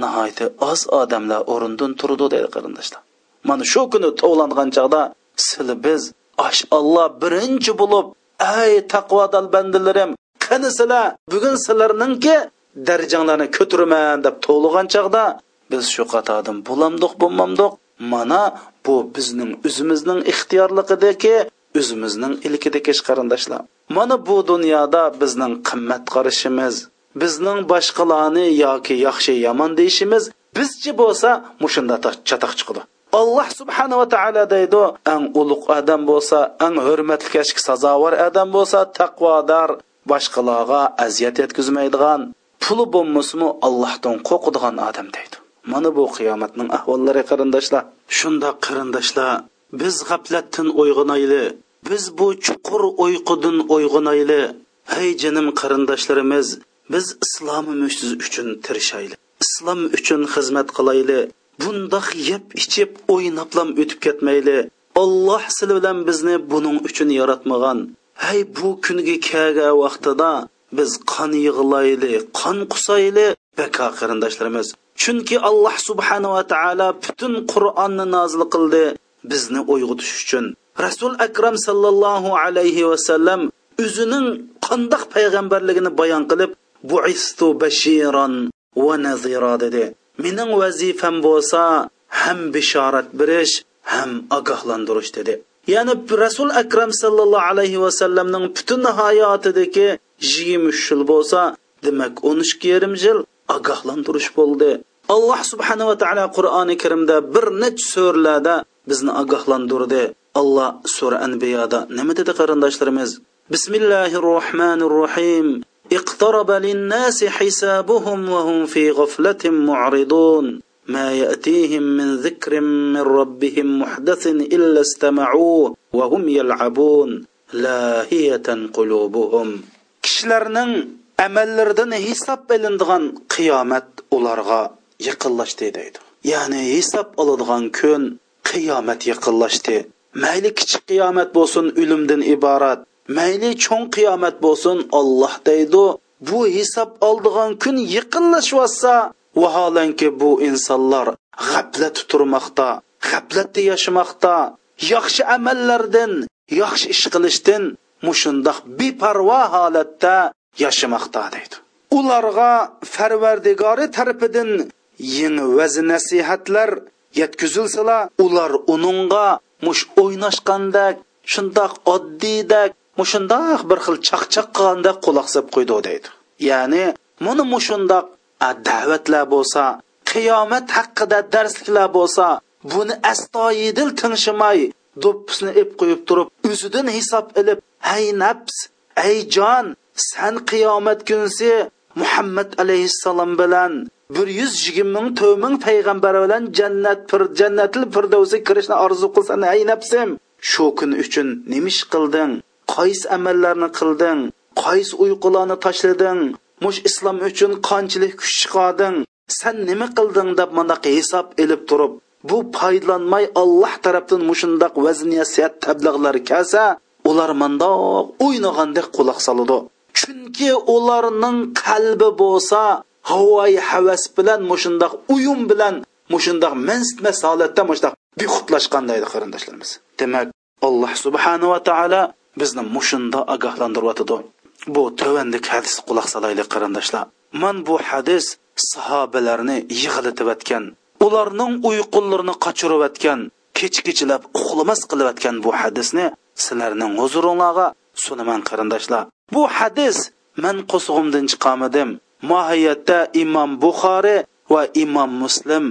nihoyatda oz odamlar o'rindan turdi deydi qarindoshlar. Mana shu kuni to'langan chog'da sizlar biz ash olloh birinchi bo'lib ay taqvodor bandalarim qani sizlar? Bugun sizlarninki darajanglarni ko'tiraman deb to'lg'an chog'da biz shu qatordan bo'lamdiq bo'lmamdiq mana bu bizning o'zimizning ixtiyorligidagi o'zimizning ilkidagi qarindoshlar. Mana bu dunyoda bizning qimmat qarashimiz bizning boshqalarni yoki yaxshi yomon deyishimiz bizchi bo'lsa mushunda chatoq chiqadi alloh subhanava taolo deydi ang ulug' odam bo'lsa ang hurmatli kashki sazovor odam bo'lsa taqvodor boshqalarga aziyat yetkazmaydigan puli bo'lmasmi allohdan qo'rqadigan odam deydi. Mana bu qiyomatning ahvollari qarindoshlar. Shunda qarindoshlar biz g'aflatdan uyg'onayli biz bu chuqur uyqudan uyg'onayli hey jinim qarindoshlarimiz biz islomimiz uchun tirishayli islom uchun xizmat qilayli bundoq yeb ichib o'ynablam o'tib ketmayli. Olloh sil bilan bizni buning uchun yaratmagan. Hey bu kunga kelgan vaqtida biz qon yig'layli qon qusayli baka qarindoshlarimiz. Chunki alloh subhanava taolo butun qur'onni nozil qildi bizni uyg'otish uchun. Rasul akram sallallohu alayhi vasallam o'zining qandoq payg'ambarligini bayon qilib buistu bashiron va nazira dedi. Mening vazifam bo'lsa ham bishorat berish ham ogohlantirish dedi. Ya'ni rasul akram sallallohu alayhi vasallamning butun hayotidagi yigirma uch yil bo'lsa demak o'n ikki yarim yil ogohlantirish bo'ldi. Alloh subhanava taolo qur'oni karimda bir necha so'rlarda bizni ogohlantirdi. alloh sura anbiyoda nima dedi qarindoshlarimiz bismillahi rohmanir rohim اقترب للناس حسابهم وهم في غفلة معرضون ما يأتيهم من ذكر من ربهم محدث إلا استمعوه وهم يلعبون لاهية قلوبهم kishilarning amallaridan hisob ilindigan qiyomat ularga yaqinlashdi deydi ya'ni hisob oladigan kun qiyomat yaqinlashdi Mayli kichik qiyomat bo'lsin o'limdan iborat. Mayli cho'ng qiyomat bo'lsin olloh deydi. Bu hisob oldigan kun yaqinlashyotsa vaholanki bu insonlar g'aflat turmoqda g'aflatda yashamoqda yaxshi amallardan yaxshi ish qilishdan mushundoq beparvo holatda yashamoqda deydi. Ularga farvardigori tarafidan yangi vaz nasihatlar yetkazilsalar ular uningga mush o'ynashganda shundoq oddiyda mushundoq bir xil chaqchaq qilganda quloq sab qo'ydi deydi. Ya'ni buni mushundoq da'vatlar bo'lsa qiyomat haqida darsliklar bo'lsa buni astoyidil tinshimay do'ppisni ep qo'yib turib o'zidan hisob ilib hay nafs ey jon san qiyomat kunsi muhammad alayhissalom bilan bir yuz yigirma ming to'rt ming payg'ambar bilan jannat pir jannatil firdavsga kirishni orzu qilsan ay nafsim shu kun uchun nemish qilding? Qaysi amallarni qilding? Qaysi uyqularni tashlading? Mush islom uchun qanchalik kuch chiqarding? San nima qilding deb mandaq hisob ilib turib bu foydalanmay alloh tarafdan mushundoq vazniyasiyat tablag'lar kelsa ular mandoq o'ynagandek quloq soladi. Chunki ularning qalbi bo'lsa havoi havas bilan mushundoq uyum bilan mushundoq mansitmas holatda mushundoq bexutlashgan deydi qarindoshlarimiz. Demak alloh subhanava taolo bizni mushunda ogohlantiryotidi bu tovandik hadis quloq solaylik qarindoshlar. Man bu hadis sahobalarni yig'ilitiyotgan ularning uyqularini qochirayotgan kech kechalab uxlamas qilayotgan bu hadisni sizlarning huzuringlarga sunaman qarindoshlar bu hadis man qo'zg'imdan chiqamidim mohiyatda imom buxoriy va imom muslim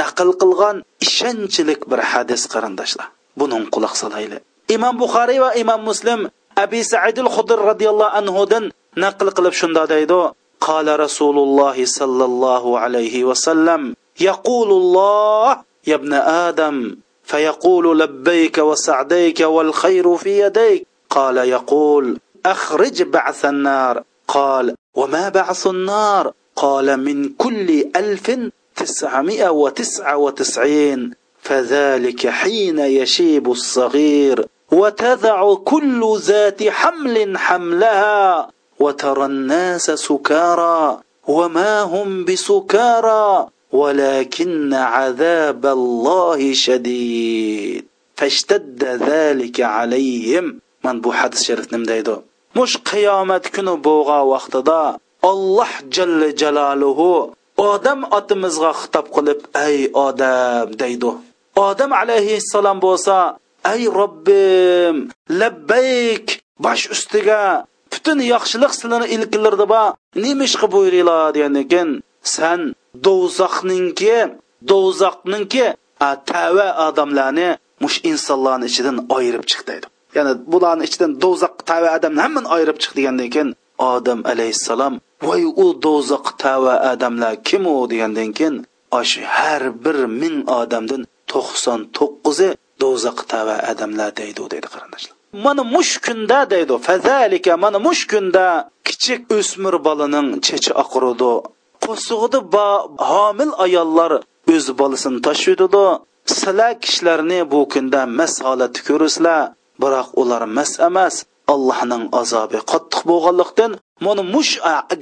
naql qilgan ishonchlik bir hadis qarindoshlar buning quloq solayli imom buxoriy va imom muslim abi saidil xudir roziyallohu anhudan naql qilib shunda deydi قال رسول الله صلى الله عليه وسلم يقول الله يا ابن آدم فيقول لبيك وسعديك والخير في يديك قال يقول أخرج بعث النار. قال وما بعث النار؟ قال من كل ألف تسعمائة وتسعة وتسعين. فذلك حين يشيب الصغير وتذع كل ذات حمل حملها وترى الناس سكارى وما هم بسكارى ولكن عذاب الله شديد. فاشتد ذلك عليهم. man bu hadis sharif nima deydi? Mush qiyomat kuni bo'lgan vaqtida alloh jalla jaloluhu odam otimizga xitob qilib ey odam deydi. Odam alayhissalom bo'lsa ey robbim labbayk bosh ustiga butun yaxshilik sizlarni ilkilirdi ba nimishqa buyuringlar? degandan keyin san do'zaxninki do'zaxninki tava odamlarni mush insonlarni ichidan ayirib chiq deydi. Ya'ni bularni ichidan do'zax tava odamni hammani ayirib chiq degandan keyin odam alayhissalom voy u do'zax tava odamlar kim u degandan keyin osh har bir ming odamdan to'qson to'qqizi do'zax tava odamlar deydi deydi qarindoshlar. Mana mush kunda deydi fazalika mana mush kunda kichik o'smir bolaning chechi oqirudi qo'sig'ida homil ayollar o'z bolasini tashiydi sizlar kishilarni bu kunda mas holatda ko'rasizlar. Biroq ular mas emas allohning azobi qattiq bo'lganlikdan mana mush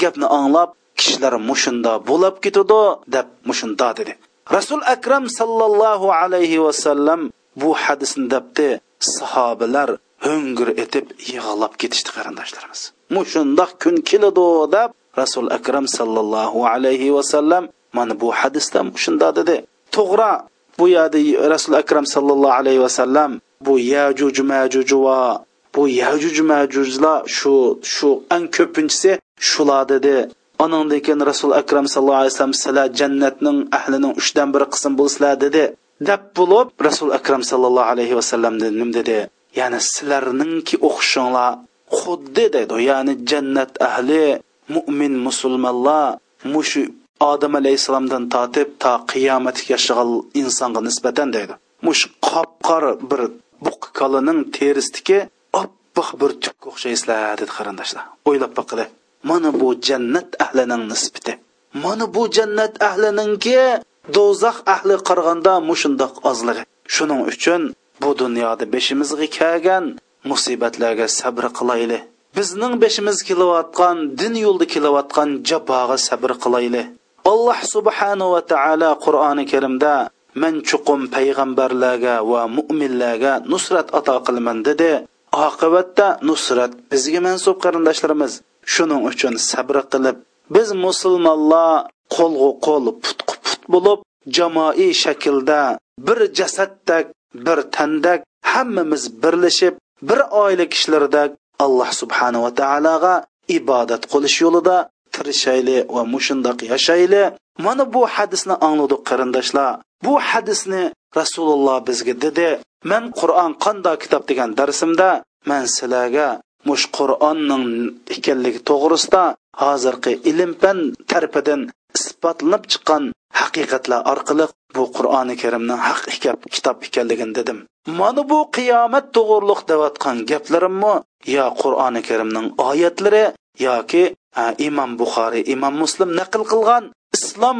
gapni anglab kishilar mushunda bo'lib ketadi deb mushunda dedi. Rasul akram sallallohu alayhi vasallam bu hadisni debdi sahobalar ho'ngir etib yig'lab ketishdi qarindoshlarimiz. Mushundoq kun keladi deb rasul akram sallallohu alayhi vasallam mana bu hadisda shunda dedi. To'g'ri bu yerda rasul akram sallallohu alayhi vasallam bu yajuj majuj va bu yajuj majujlar shu shu eng ko'pinchisi shular dedi. Anandan rasul akram sallallohu alayhi vasallam sizlar jannatning ahlining uchdan bir qism bo'lsizlar dedi. Deb bo'lib rasul akram sallallohu alayhi vasallam nim dedi. Ya'ni sizlarningki o'qishinglar xuddi dedi ya'ni jannat ahli mo'min musulmonlar mushu odam alayhissalomdan tortib to qiyomatga yashagan insonga nisbatan deydi mush qop qor bir kalaning kolaning terisidagi oppoq bir tukka o'xshaysizlar dedi qarindoshlar. O'ylab boqili mana bu jannat ahlining nisbati. Mana bu jannat ahlininki do'zax ahli qaraganda mushundoq ozlig'i. Shuning uchun bu dunyoda beshimizga kelgan musibatlarga sabr qilayli. Bizning beshimiz kelayotgan din yo'lda kelayotgan jaboga sabr qilayli. Alloh subhanahu va taolo qur'oni karimda men chuqum payg'ambarlarga va mo'minlarga nusrat ato qilaman dedi. Oqibatda nusrat bizga mansub qarindoshlarimiz. Shuning uchun sabr qilib biz musulmonlar qo'lg'u qo'l putqu put bo'lib jamoiy shaklda bir jasaddak bir tandak hammamiz birlashib bir oila kishilaridek alloh subhanava taologa ibodat qilish yo'lida tirishayli va mushundoq yashayli mana bu hadisni angladik qarindoshlar. Bu hadisni rasululloh bizga dedi man qur'on qanday kitob degan darsimda man sizlarga mush qur'onning ekanligi to'g'risida hozirgi ilm fan tarafidan isbotlanib chiqqan haqiqatlar orqali bu qur'oni karimning haq kitob ekanligini dedim. Mana bu qiyomat to'g'riliq deyotgan gaplarimmi yo qur'oni karimning oyatlari yoki imom buxoriy imom muslim naql qilgan islom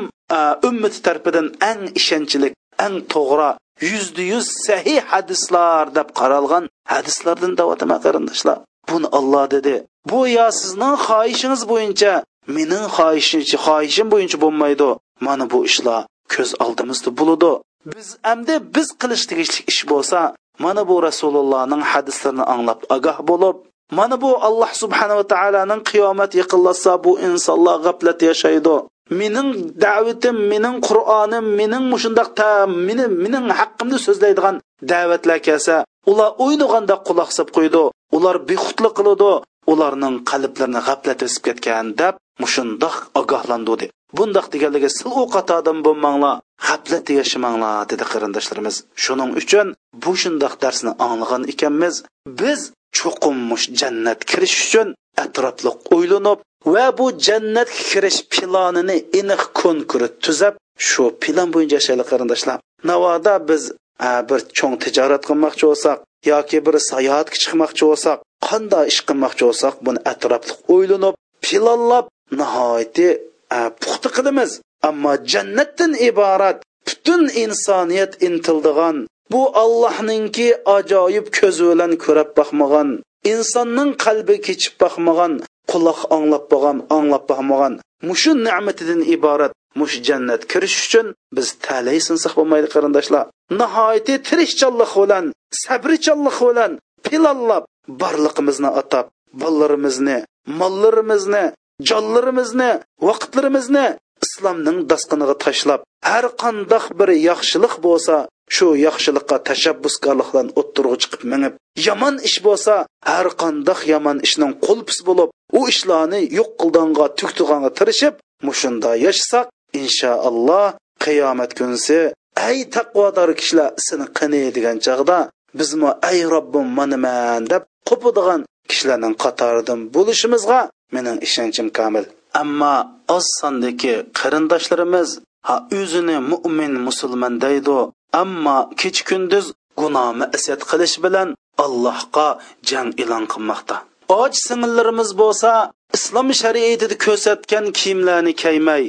ummati e, tarafidan eng ishonchlik eng to'g'ri yuzda yuz sahiy hadislar deb qaralgan hadislardan davatama qarindoshlar. Buni olloh dedi bu yo sizning xohishingiz bo'yicha mening xohishim xohishim bo'yicha bo'lmaydi. Mana bu ishlar ko'z oldimizda bo'ladi. Biz endi biz qilish tegishli ish bo'lsa mana bu rasulullohning hadislarini anglab ogoh bo'lib mana bu alloh subhanava taoloning qiyomat yaqinlashsa bu insonlar g'aflat yashaydi. Mening da'vatim mening qur'onim mening mushundoq meni mening haqqimni so'zlaydigan da'vatlar kelsa ular o'ynaganda quloq solib qo'ydi ular bexudlik qiladi ularning qalblarini g'aflat esib ketgan deb mushundoq ogohlandi bundoq deganligi sil u odam bo'lmanglar g'aflatda yashamanglar dedi qarindoshlarimiz. Shuning uchun bu shundoq darsni anglagan ekanmiz. Biz cho'qim jannat kirish uchun atrofliq o'ylanib va bu jannatga kirish planini aniq konkret tuzab shu plan bo'yicha yashaylik qarindoshlar navoda biz e, bir cho'ng tijorat qilmoqchi bo'lsak yoki bir sayohatga chiqmoqchi bo'lsak qanday ish qilmoqchi bo'lsak buni atrofli o'ylanib planlab nihoyatda e, puxta qilamiz. Ammo jannatdan iborat butun insoniyat intildigan bu allohningki ajoyib ko'zi bilan ko'rib boqmagan insonning qalbi kechib boqmagan quloq anglab bo'lgan anglab bo'lmagan mushu ne'matidan iborat mush jannat kirish uchun biz talay sinsiq bo'lmaydi qarindoshlar. Nihoyatda tirishchanlik bilan sabrichanlik bilan pilallab borliqimizni atab bolalarimizni mollarimizni jonlarimizni vaqtlarimizni islomning dasqiniga tashlab har qandoq bir yaxshilik bo'lsa shu yaxshilikqa tashabbuskorlikdan o'ttirg'i chiqib minib yomon ish bo'lsa har qandoq yomon ishning qulpisi bo'lib u ishlarni yo'q qildonga tuktiganga tirishib mushunda yashasak inshaalloh qiyomat kunisi ay taqvodor kishilar seni qani degan chog'da bizmi ay robbim manaman deb qo'padigan kishilarning qatoridan bo'lishimizga mening ishonchim komil ammo oz sondagi qarindoshlarimiz ha o'zini mo'min musulmon deydi. Ammo kech kunduz gunoh masiyat qilish bilan allohga jang e'lon qilmoqda. Och singillarimiz bo'lsa islom shariatida ko'rsatgan kiyimlarni kiymay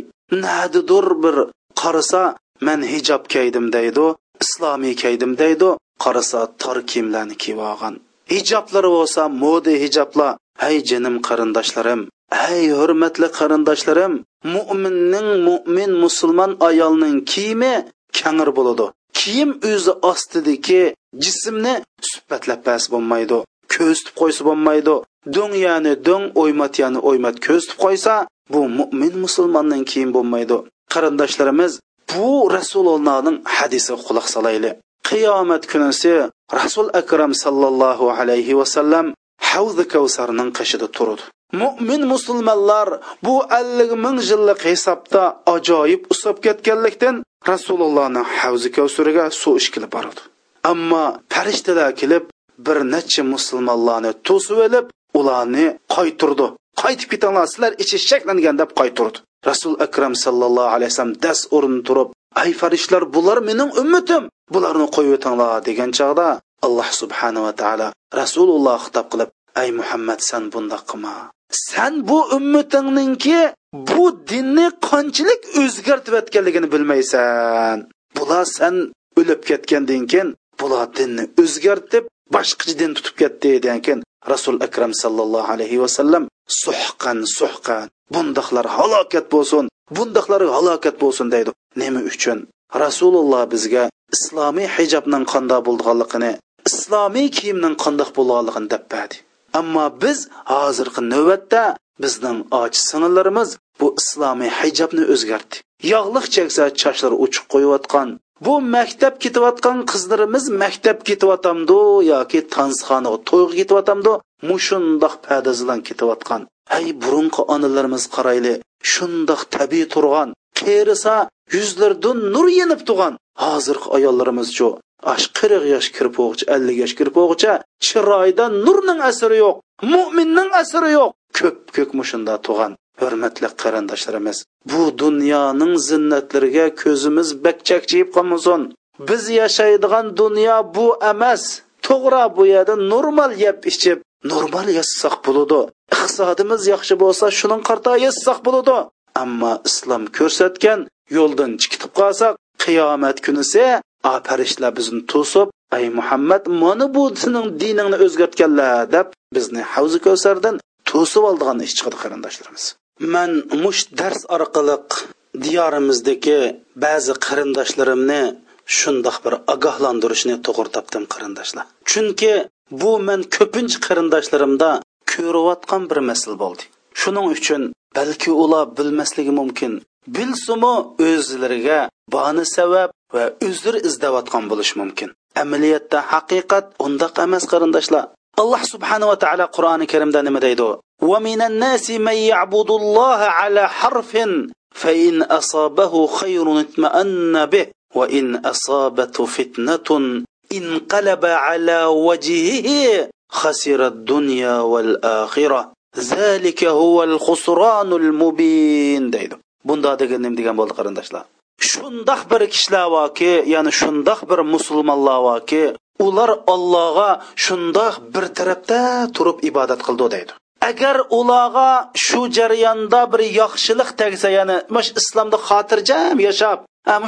nadidur bir qarasa man hijob kiydim deydi islomiy kiydim deydi qarasa tor kiyimlarni kiyib olgan. Hijoblari bo'lsa moda hijoblar. Hay jinim qarindoshlarim hay hurmatli qarindoshlarim mo'minning mo'min musulmon ayolning kiyimi kangir bo'ladi. Kiyim o'zi ostidagi jismni suhbatlab pas bo'lmaydi ko'zitib qo'ysa bo'lmaydi. Do'ng yani o'ymatyani o'ymat ko'zitib qo'ysa bu mo'min musulmonning kiyim bo'lmaydi. Qarindoshlarimiz bu rasulullohning hadisiga quloq solaylik. Qiyomat kunisi rasul akram sallallohu alayhi vasallam havzi kavsarning qishida turdi. Mo'min musulmonlar bu ellik ming yillik hisobda ajoyib usab ketganlikdan rasulullohni havzi kavsuriga suv ishkilib boradi. Ammo farishtalar kelib bir necha musulmonlarni to'sib olib ularni qaytirdi qaytib ketinglar sizlar ichi shaklangan deb qaytirdi rasul akram sallallohu alayhi vasallam das o'rin turib ay farishtalar bular mening ummatim bularni qo'yib o'tinglar degan chog'da alloh subhanava taolo rasululloh xitob qilib ay muhammad san bundoq qilma san bu ummatingninki bu dinni qanchalik o'zgartib o'tganligini bilmaysan. Bular san o'lib ketgandan keyin bular dinni o'zgartib boshqacha din tutib ketdi degan keyin rasul akram sallallohu alayhi vasallam suhqan suhqan bundoqlar halokat bo'lsin bundoqlar halokat bo'lsin deydi. Nima uchun? Rasululloh bizga islomiy hijobning qandoq bo'lganligini islomiy kiyimning qandoq bo'lganligini deb berdi. Ammo biz hozirgi navbatda bizning och singillarimiz bu islomiy hijobni o'zgartdi yog'liq cheksa chochlari uchiq qo'yayotgan bu maktab ketayotgan qizlarimiz maktab ketayotamdu yoki tanzixonaga to'yga ketayotamdu mushundoq padazilan ketayotgan. Hay burunqi onalarimiz qarayli shundoq tabiiy turgan qerisa yuzlardan nur yenib turgan hozirgi ayollarimizchu ash qirq yosh kirib o'g'icha ellik yosh kirib o'g'icha chiroyda nurning asiri yo'q mo'minning asiri yo'q. Ko'p ko'k mushunda tug'an hurmatli qarindoshlarimiz bu dunyoning zinnatlariga ko'zimiz bakchakchiyib qolmasin. Biz yashaydigan dunyo bu emas to'g'ri bu yerda normal yeb ichib normal yassak bo'ladi. Iqtisodimiz yaxshi bo'lsa shuning qarta yassak bo'ladi. Ammo islom ko'rsatgan yo'ldan chiqib qolsak qiyomat kunisi a farishtalar bizni to'sib ay muhammad mana bu sening diningni o'zgartganlar deb bizni havzi kavsardan to'sib oldigan ish chiqadi qarindoshlarimiz. Man mush dars orqali diyorimizdagi ba'zi qarindoshlarimni shundoq bir ogohlantirishni to'g'ri topdim qarindoshlar. Chunki bu men ko'pincha qarindoshlarimda ko'rayotgan bir masala bo'ldi. Shuning uchun balki ular bilmasligi mumkin bilsumu o'zlariga bani sabab va uzr izlayotgan bo'lishi mumkin amaliyotda haqiqat undaq emas qarindoshlar alloh subhanava taolo qur'oni karimda nima deydi ومن الناس من يعبد الله على حرف فإن أصابه خير اطمأن به وإن أصابته فتنة انقلب على وجهه خسر الدنيا والآخرة ذلك هو الخسران المبين deydi bunda degan nima degan bo'ldi qarindoshlar. Shundoq bir kishilar borki ya'ni shundoq bir musulmonlar borki ular ollohga shundoq bir tarafda turib ibodat qildi deydi. Agar ularga shu jarayonda bir yaxshilik tegsa ya'ni mash islomda xotirjam yashab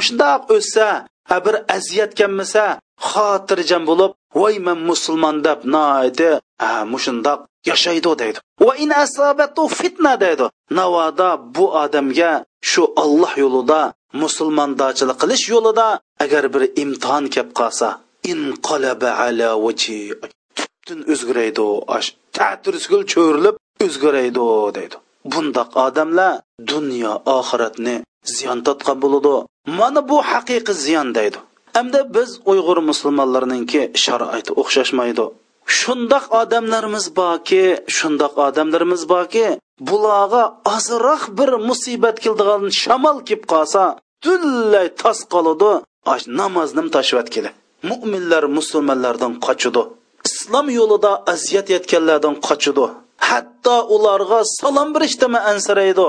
shundoq o'ssa bir aziyat kelmasa xotirjam bo'lib voy man musulmon deb noidi mushundoq yashaydi deydi. Va in asabatu fitna deydi. Navoda bu odamga shu olloh yo'lida musulmondochilik qilish yo'lida agar bir imtihon kelib qolsa inqalaba ala vaji tubdan o'zgaraydi ta'tirsigul cho'rilib o'zgaraydi deydi. Bundoq odamlar dunyo oxiratni ziyon tortgan bo'ladi. Mana bu haqiqiy ziyon deydi. Hamda biz uyg'ur musulmonlarninki sharoiti o'xshashmaydi. Shundoq odamlarimiz borki shundoq odamlarimiz borki bularga ozroq bir musibat keldigan shamol kelib qolsa butunlay tos qoladi. Namozni tashvatkili mo'minlar musulmonlardan qochidi islom yo'lida aziyat yetganlardan qochidi hatto ularga salom berishdimi ansiraydi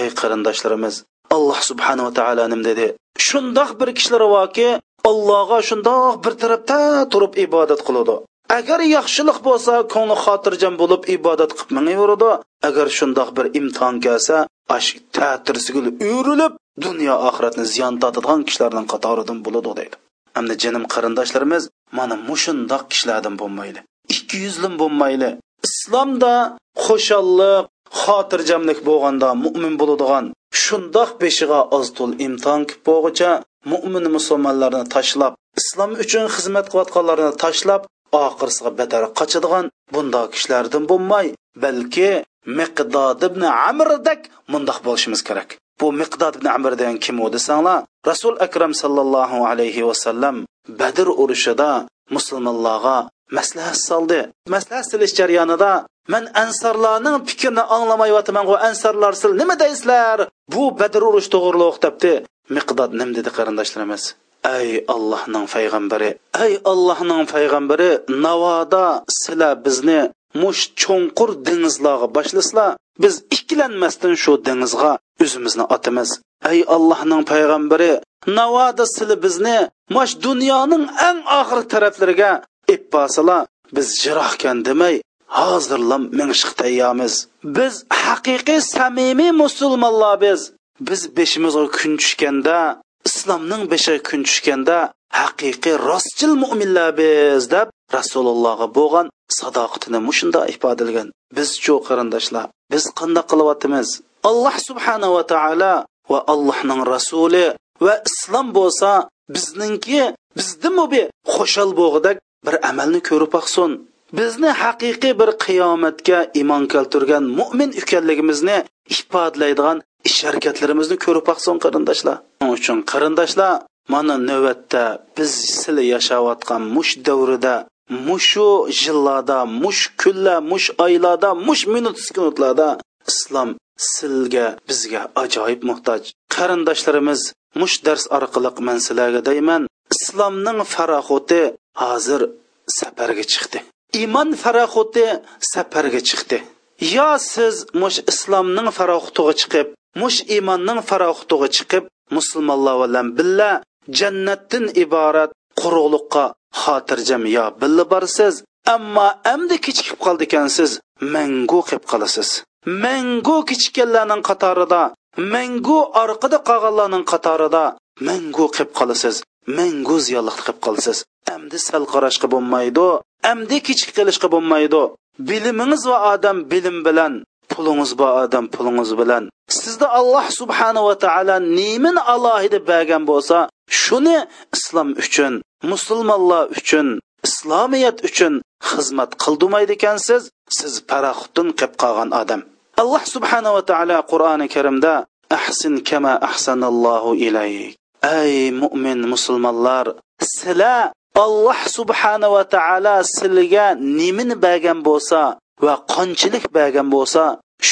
ey qarindoshlarimiz alloh subhanava taolo nim dedi. Shundoq bir kishilar borki allohga shundoq bir tarafda turib ibodat qiladi agar yaxshilik bo'lsa ko'ngli xotirjam bo'lib ibodat qilib mingaveradi. Agar shundoq bir imtihon kelsa ash ta'tirsigil uyrilib dunyo oxiratni ziyon tortadigan kishilarning qatoridan bo'ladi deydi. Hamda jinim qarindoshlarimiz mana mushundoq kishilardan bo'lmayli ikki yuzlim bo'lmayli islomda xo'shallik xotirjamlik bo'lganda mo'min bo'ladigan shundoq beshig'a oztul imtihon kelib bo'lg'icha mo'min musulmonlarni tashlab islom uchun xizmat qilayotganlarni tashlab oxirisiga badar qochadigan bundoq kishilardan bo'lmay balki miqdod ibn amrdak mundoq bo'lishimiz kerak. Bu miqdod ibn amr degan kim u desanglar rasul akram sallallohu alayhi vasallam badr urushida musulmonlarga maslahat soldi. Maslahat silish jarayonida man ansarlarning fikrini anglamayyotiman u ansarlar siz nima deysizlar? Bu badr urush to'g'riliq debdi. Miqdod nim dedi qarindoshlarimiz? Ey allohning payg'ambari ey allohning payg'ambari navoda sila bizni mush cho'nqur dengizlarga boshlasizlar biz ikkilanmasdan shu dengizga o'zimizni otamiz. Ey allohning payg'ambari navoda sila bizni mush dunyoning eng oxirgi taraflariga ip bossalar biz jirohkan demay hozirlam mingishiq tayyormiz. Biz haqiqiy samimiy musulmonlar biz biz beshimizga kun tushganda islomning beshiga kun tushganda haqiqiy rostchil mo'minlar biz deb rasulullohga bo'lgan sadoqatini mushunda ifodalagan bizchu qarindoshlar biz qanday qilyapmiz? Alloh subhanava taolo va allohning rasuli va islom bo'lsa bizningki bizdimi bu bo'g'idak bir amalni ko'rib baqsin. Bizni haqiqiy bir qiyomatga iymon keltirgan mo'min ekanligimizni ifodalaydigan ish harakatlarimizni ko'rib baqsin qarindoshlar. Shuning uchun qarindoshlar mana navbatda biz sizlar yashayotgan mush davrida mushu yillarda mush kunlar mush oylarda mush minut sekundlarda islom sizga bizga ajoyib muhtoj. Qarindoshlarimiz mush dars orqali man sizlarga deyman islomning faroxoti hozir safarga chiqdi. Iymon faroxoti safarga chiqdi. Yo siz mush islomning faroxotiga chiqib mush iymonning faroxotiga chiqib musulmonlar bilan billa jannatdan iborat quruqliqqa xotirjam yo billa borsiz ammo amdi kechikib qoldi ekansiz mangu qilib qolasiz. Mangu kechikkanlarning qatorida mangu orqada qolganlarning qatorida mangu qilib qolasiz mangu ziyonliq qilib qolasiz. Amdi sal qarashga bo'lmaydi amdi kechik qilishqa bo'lmaydi. Bilimingiz va odam bilim bilan pulingiz bor odam pulingiz bilan. Sizda alloh subhanava taolo nemin alohida bergan bo'lsa shuni islom uchun musulmonlar uchun islomiyat uchun xizmat qildirmaydi ekansiz siz paraxutdan qilib qolgan odam. Alloh subhanava taolo qur'oni karimda ahsin kama ahsanallohu ilayk. Ey mo'min musulmonlar sizlar alloh subhanava taolo sizlarga nimani bergan bo'lsa va qanchalik bergan bo'lsa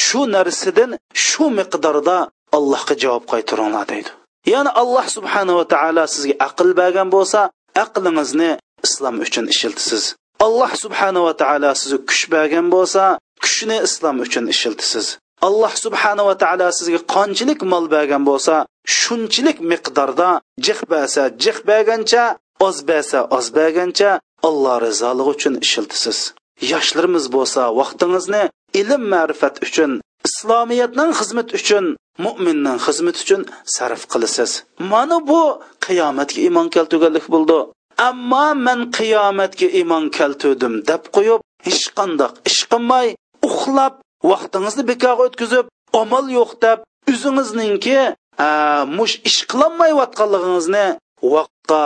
shu narsadan shu miqdorda allohga javob qaytaringlar deydi. Ya'ni alloh subhanava taolo sizga aql bergan bo'lsa aqlingizni islom uchun ishiltisiz. Alloh subhanava taolo sizga kuch bergan bo'lsa kuchni islom uchun ishiltisiz. Alloh subhanava taolo sizga qanchalik mol bergan bo'lsa shunchalik miqdorda jiq bersa jiq bergancha oz bersa oz bergancha alloh rizoligi uchun ishiltisiz. Yoshlarimiz bo'lsa vaqtingizni ilm ma'rifat uchun islomiyatning xizmat uchun mo'minning xizmat uchun sarf qilasiz. Mana bu qiyomatga iymon keltirganlik bo'ldi. Ammo men qiyomatga iymon keltirdim deb qo'yib hech qandoq ish qilmay uxlab vaqtingizni bekorga o'tkazib amal yo'q deb o'zingizningki mush ish qilolmayotganligingizni vaqtga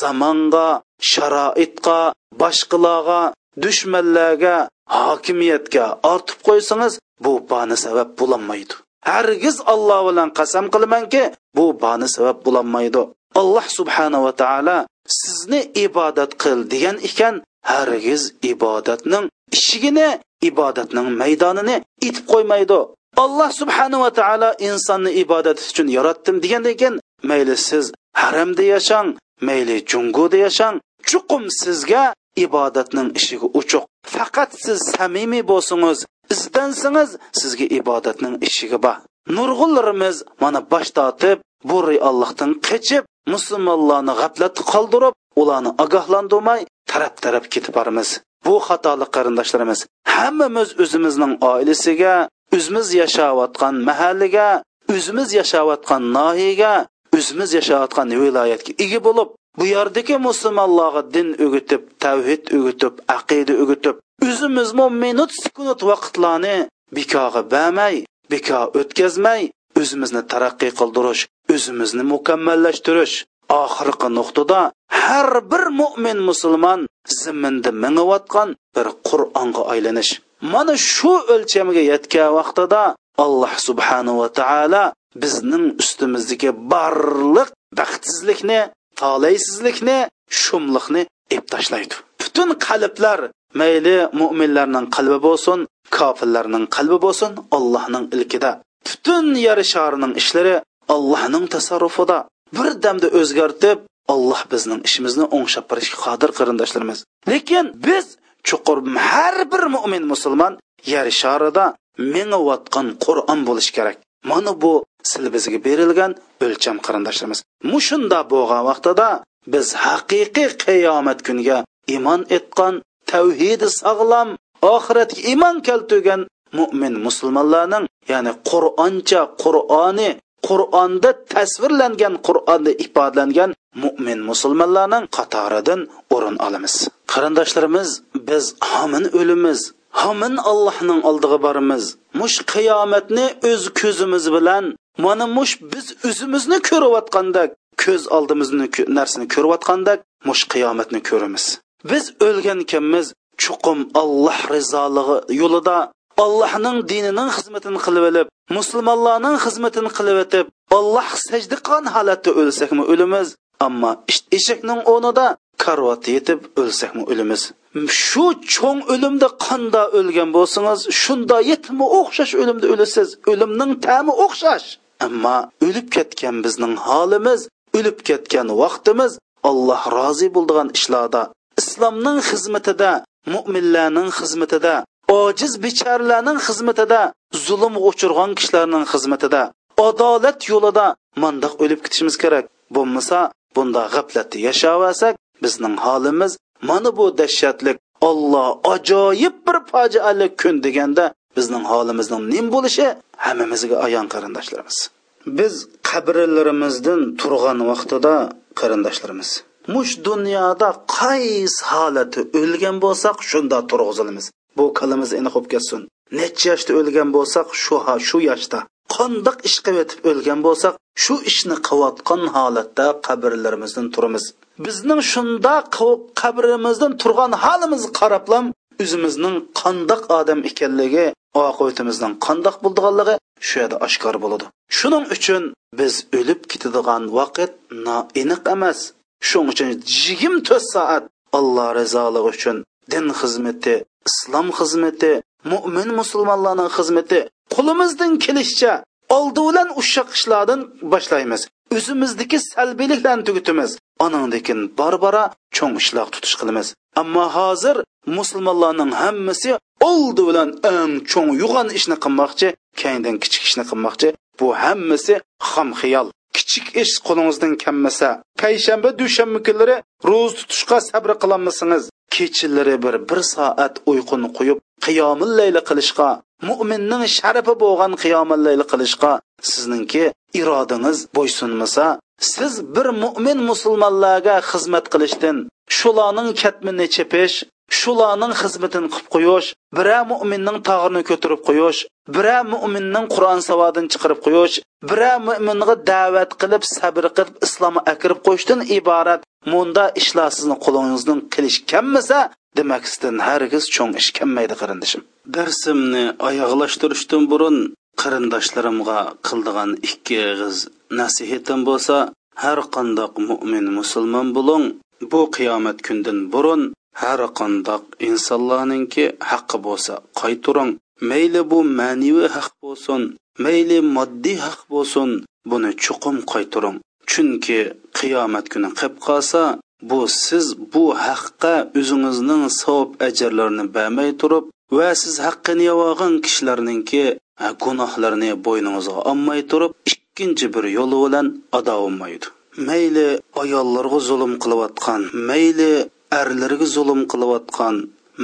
zamonga sharoitga boshqalarga dushmanlarga hokimiyatga ortib qo'ysangiz bu bani sabab bo'lolmaydi hargiz alloh bilan qasam qilamanki bu bani sabab bo'lolmaydi alloh subhanava taolo sizni ibodat qil degan ekan hargiz ibodatning ishigini ibodatning maydonini itib qo'ymaydi. Alloh subhanava taolo insonni ibodat uchun yaratdim degandan keyin mayli siz haramda yashang mayli junguda yashang chuqum sizga ibodatning ishiga uchuq faqat siz samimiy bo'lsangiz izdansangiz sizga ibodatning ishiga bor nurg'unlarimiz mana bosh tortib bu allohdan qochib musulmonlarni g'aflatda qoldirib ularni ogohlantirmay taraf taraf ketib boramiz. Bu xatolik qarindoshlarimiz hammamiz o'zimizning oilasiga o'zimiz yashayotgan mahallaga o'zimiz yashayotgan nohiyaga o'zimiz yashayotgan viloyatga ega bo'lib bu yerdagi musulmonlarga din o'gitib tavhid o'gitib aqida o'gitib o'zimizmi minut sekund vaqtlarni bekorga bermay bekor o'tkazmay o'zimizni taraqqiy qildirish o'zimizni mukammallashtirish oxirgi nuqtada har bir mo'min musulmon zimminda mingayotgan bir qur'onga aylanish mana shu o'lchamga yetgan vaqtida alloh subhanava taolo bizning ustimizdagi barliq baxtsizlikni talaysizlikni shumliqni ep tashlaydi. Butun qalblar mayli mo'minlarning qalbi bo'lsin kofirlarning qalbi bo'lsin allohning ilkida. Butun yer sharining ishlari allohning tasarrufida. Bir damda o'zgartib alloh bizning ishimizni o'ngshab berishga qodir qarindoshlarimiz. Lekin biz chuqur har bir mo'min musulmon yer sharida mengayotgan qur'on bo'lishi kerak. Mana bu sil bizga berilgan o'lcham qarindoshlarimiz mushunda bo'lgan vaqtida biz haqiqiy qiyomat kuniga iymon etgan tavhidi sog'lom oxiratga iymon keltirgan mo'min musulmonlarning ya'ni qur'oncha qur'oni qur'onda tasvirlangan qur'onda ifodalangan mo'min musulmonlarning qatoridan o'rin olamiz. Qarindoshlarimiz biz homin o'limiz hamin allohning oldiga boramiz. Mush qiyomatni o'z ko'zimiz bilan mana mush biz o'zimizni ko'rayotgandek ko'z oldimizni narsani ko'rayotgandek mush qiyomatni ko'ramiz. Biz o'lgan ekanmiz chuqum alloh rizoligi yo'lida allohning dinining xizmatini qilib olib musulmonlarning xizmatini qilib o'tib alloh sajda qilgan holatda o'lsakmi o'limiz ammo eshakning o'rnida karvot yetib o'lsakmi o'limiz? Shu cho'ng o'limda qanda o'lgan bo'lsangiz shunda yetmi o'xshash o'limda o'lasiz o'limning ta'mi o'xshash. Ammo o'lib ketgan bizning holimiz o'lib ketgan vaqtimiz alloh rozi bo'ldigan ishlarda islomning xizmatida mo'minlarning xizmatida ojiz bicharlarning xizmatida zulm uchirgan kishilarning xizmatida adolat yo'lida mandoq o'lib ketishimiz kerak. Bo'lmasa bunda g'aflatda yashavasak bizning holimiz mana bu dahshatlik olloh ajoyib bir fojiali kun deganda bizning holimizning nim bo'lishi hammamizga ayon qarindoshlarimiz. Biz qabrlarimizdan turgan vaqtida qarindoshlarimiz. Mush dunyoda qaysi holati o'lgan bo'lsak shunda turg'izilamiz. Bu qilimiz aniq bo'lib ketsin. Necha yoshda o'lgan bo'lsak shu shu yoshda qandoq ish qilib o'tib o'lgan bo'lsak shu ishni qilayotgan holatda qabrlarimizdan turamiz. Bizning shunda qabrimizdan turgan holimizni qarablam o'zimizning qandoq odam ekanligi oqibatimizdan qandoq bo'lganligi shu yerda oshkor bo'ladi. Shuning uchun biz o'lib ketadigan vaqt noaniq emas. Shuning uchun yigirma to'rt soat alloh rizoligi uchun din xizmati islom xizmati mo'min musulmonlarning xizmati qo'limizdan kelishicha oldi bilan ushoq ishlardan boshlaymiz. O'zimizdagi salbiyliklarni tugutimiz anandekin bor bora cho'ng ishlar tutish qilamiz. Ammo hozir musulmonlarning hammasi oldi bilan eng cho'ng yo'g'on ishni qilmoqchi keyindan kichik ishni qilmoqchi. Bu hammasi xam xiyol kichik ish qo'lingizdan kelmasa payshanba dushanba kunlari ro'z tutishga sabr qilolmasangiz kechalari bir bir soat uyquni qo'yib qiyomillayli qilishga mo'minning sharafi bo'lgan qiyomillayli qilishga sizningki irodangiz bo'ysunmasa siz bir mo'min musulmonlarga xizmat qilishdan shularning katmini chepish shularning xizmatini qilib qo'yish bira mo'minning tog'ini ko'tarib qo'yish bira mo'minning qur'on savodini chiqarib qo'yish bira mo'minga da'vat qilib sabr qilib islomga akirib qo'yishdan iborat. Munda ishlar sizni qo'lingizdan qilish kammisa demak sizdan hargiz cho'ng ish kelmaydi qarindishim. Darsimni oyoqlashtirishdan burun qarindoshlarimga qildigan ikki og'iz nasihatim bo'lsa har qandoq mo'min musulmon bo'ling bu qiyomat kundan burun har qandoq insonlarninki haqqi bo'lsa qayturing mayli bu ma'naviy haq bo'lsin mayli moddiy haq bo'lsin buni chuqum qayturing chunki qiyomat kuni qilib qolsa bu siz bu haqqa o'zingizning savob ajrlarini bermay turib va siz haqqini yo'g'on kishilarninki gunohlarini bo'yningizga olmay turib ikkinchi bir yo'li bilan ado olmaydi mayli ayollarga zulm qilayotgan mayli erlarga zulm qilayotgan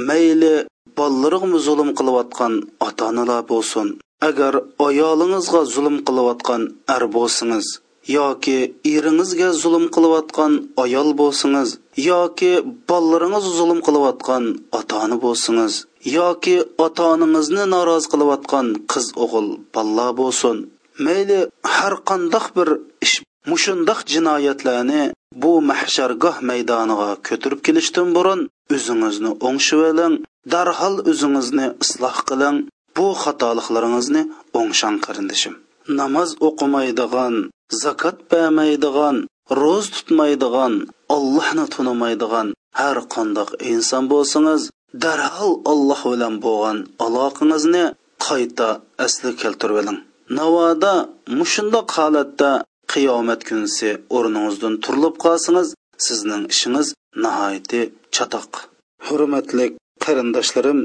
mayli bolalarga zulm qilayotgan ota onalar bo'lsin. Agar ayolingizga zulm qilayotgan er bo'lsangiz yoki eringizga zulm qilayotgan ayol bo'lsangiz yoki bolalaringiz zulm qilayotgan ota ona bo'lsangiz yoki ota onangizni norozi qilayotgan qiz o'g'il balla bo'lsin. Mayli har qandoq bir ish mushundoq jinoyatlarni bu mahshargoh maydoniga ko'tirib kelishdan burun o'zingizni o'ngshib oling darhol o'zingizni isloh qiling bu xatoliklaringizni o'ngshang qarindishim. Namoz o'qimaydigan zakot bermaydigan ro'z tutmaydigan ollohni tunimaydigan har qandoq inson bo'lsangiz darhol olloh bilan bo'lgan aloqangizni qayta asli keltirib oling. Navoda mushundoq holatda qiyomat kunisi o'rningizdan turilib qolsangiz sizning ishingiz nihoyatda chatoq. Hurmatli qarindoshlarim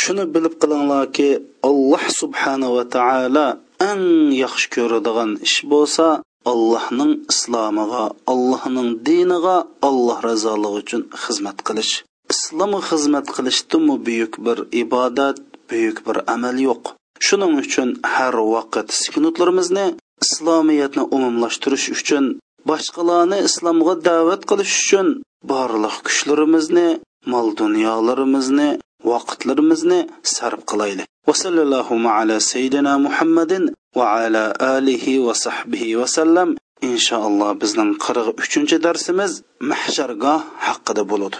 shuni bilib qilinglarki alloh subhanava taolo eng yaxshi ko'radigan ish bo'lsa allohning islomiga allohning diniga alloh razoligi uchun xizmat qilish. Islomga xizmat qilishdimi buyuk bir ibodat buyuk bir amal yo'q. Shuning uchun har vaqt sukunutlarimizni islomiyatni umumlashtirish uchun boshqalarni islomga da'vat qilish uchun borliq kuchlarimizni mol dunyolarimizni vaqtlarimizni sarf qilaylik. Va sallallohu ala sayyidina muhammadin va ala alihi va sahbihi vasallam inshaalloh bizning qirq uchinchi darsimiz mahshargoh haqida bo'ladi.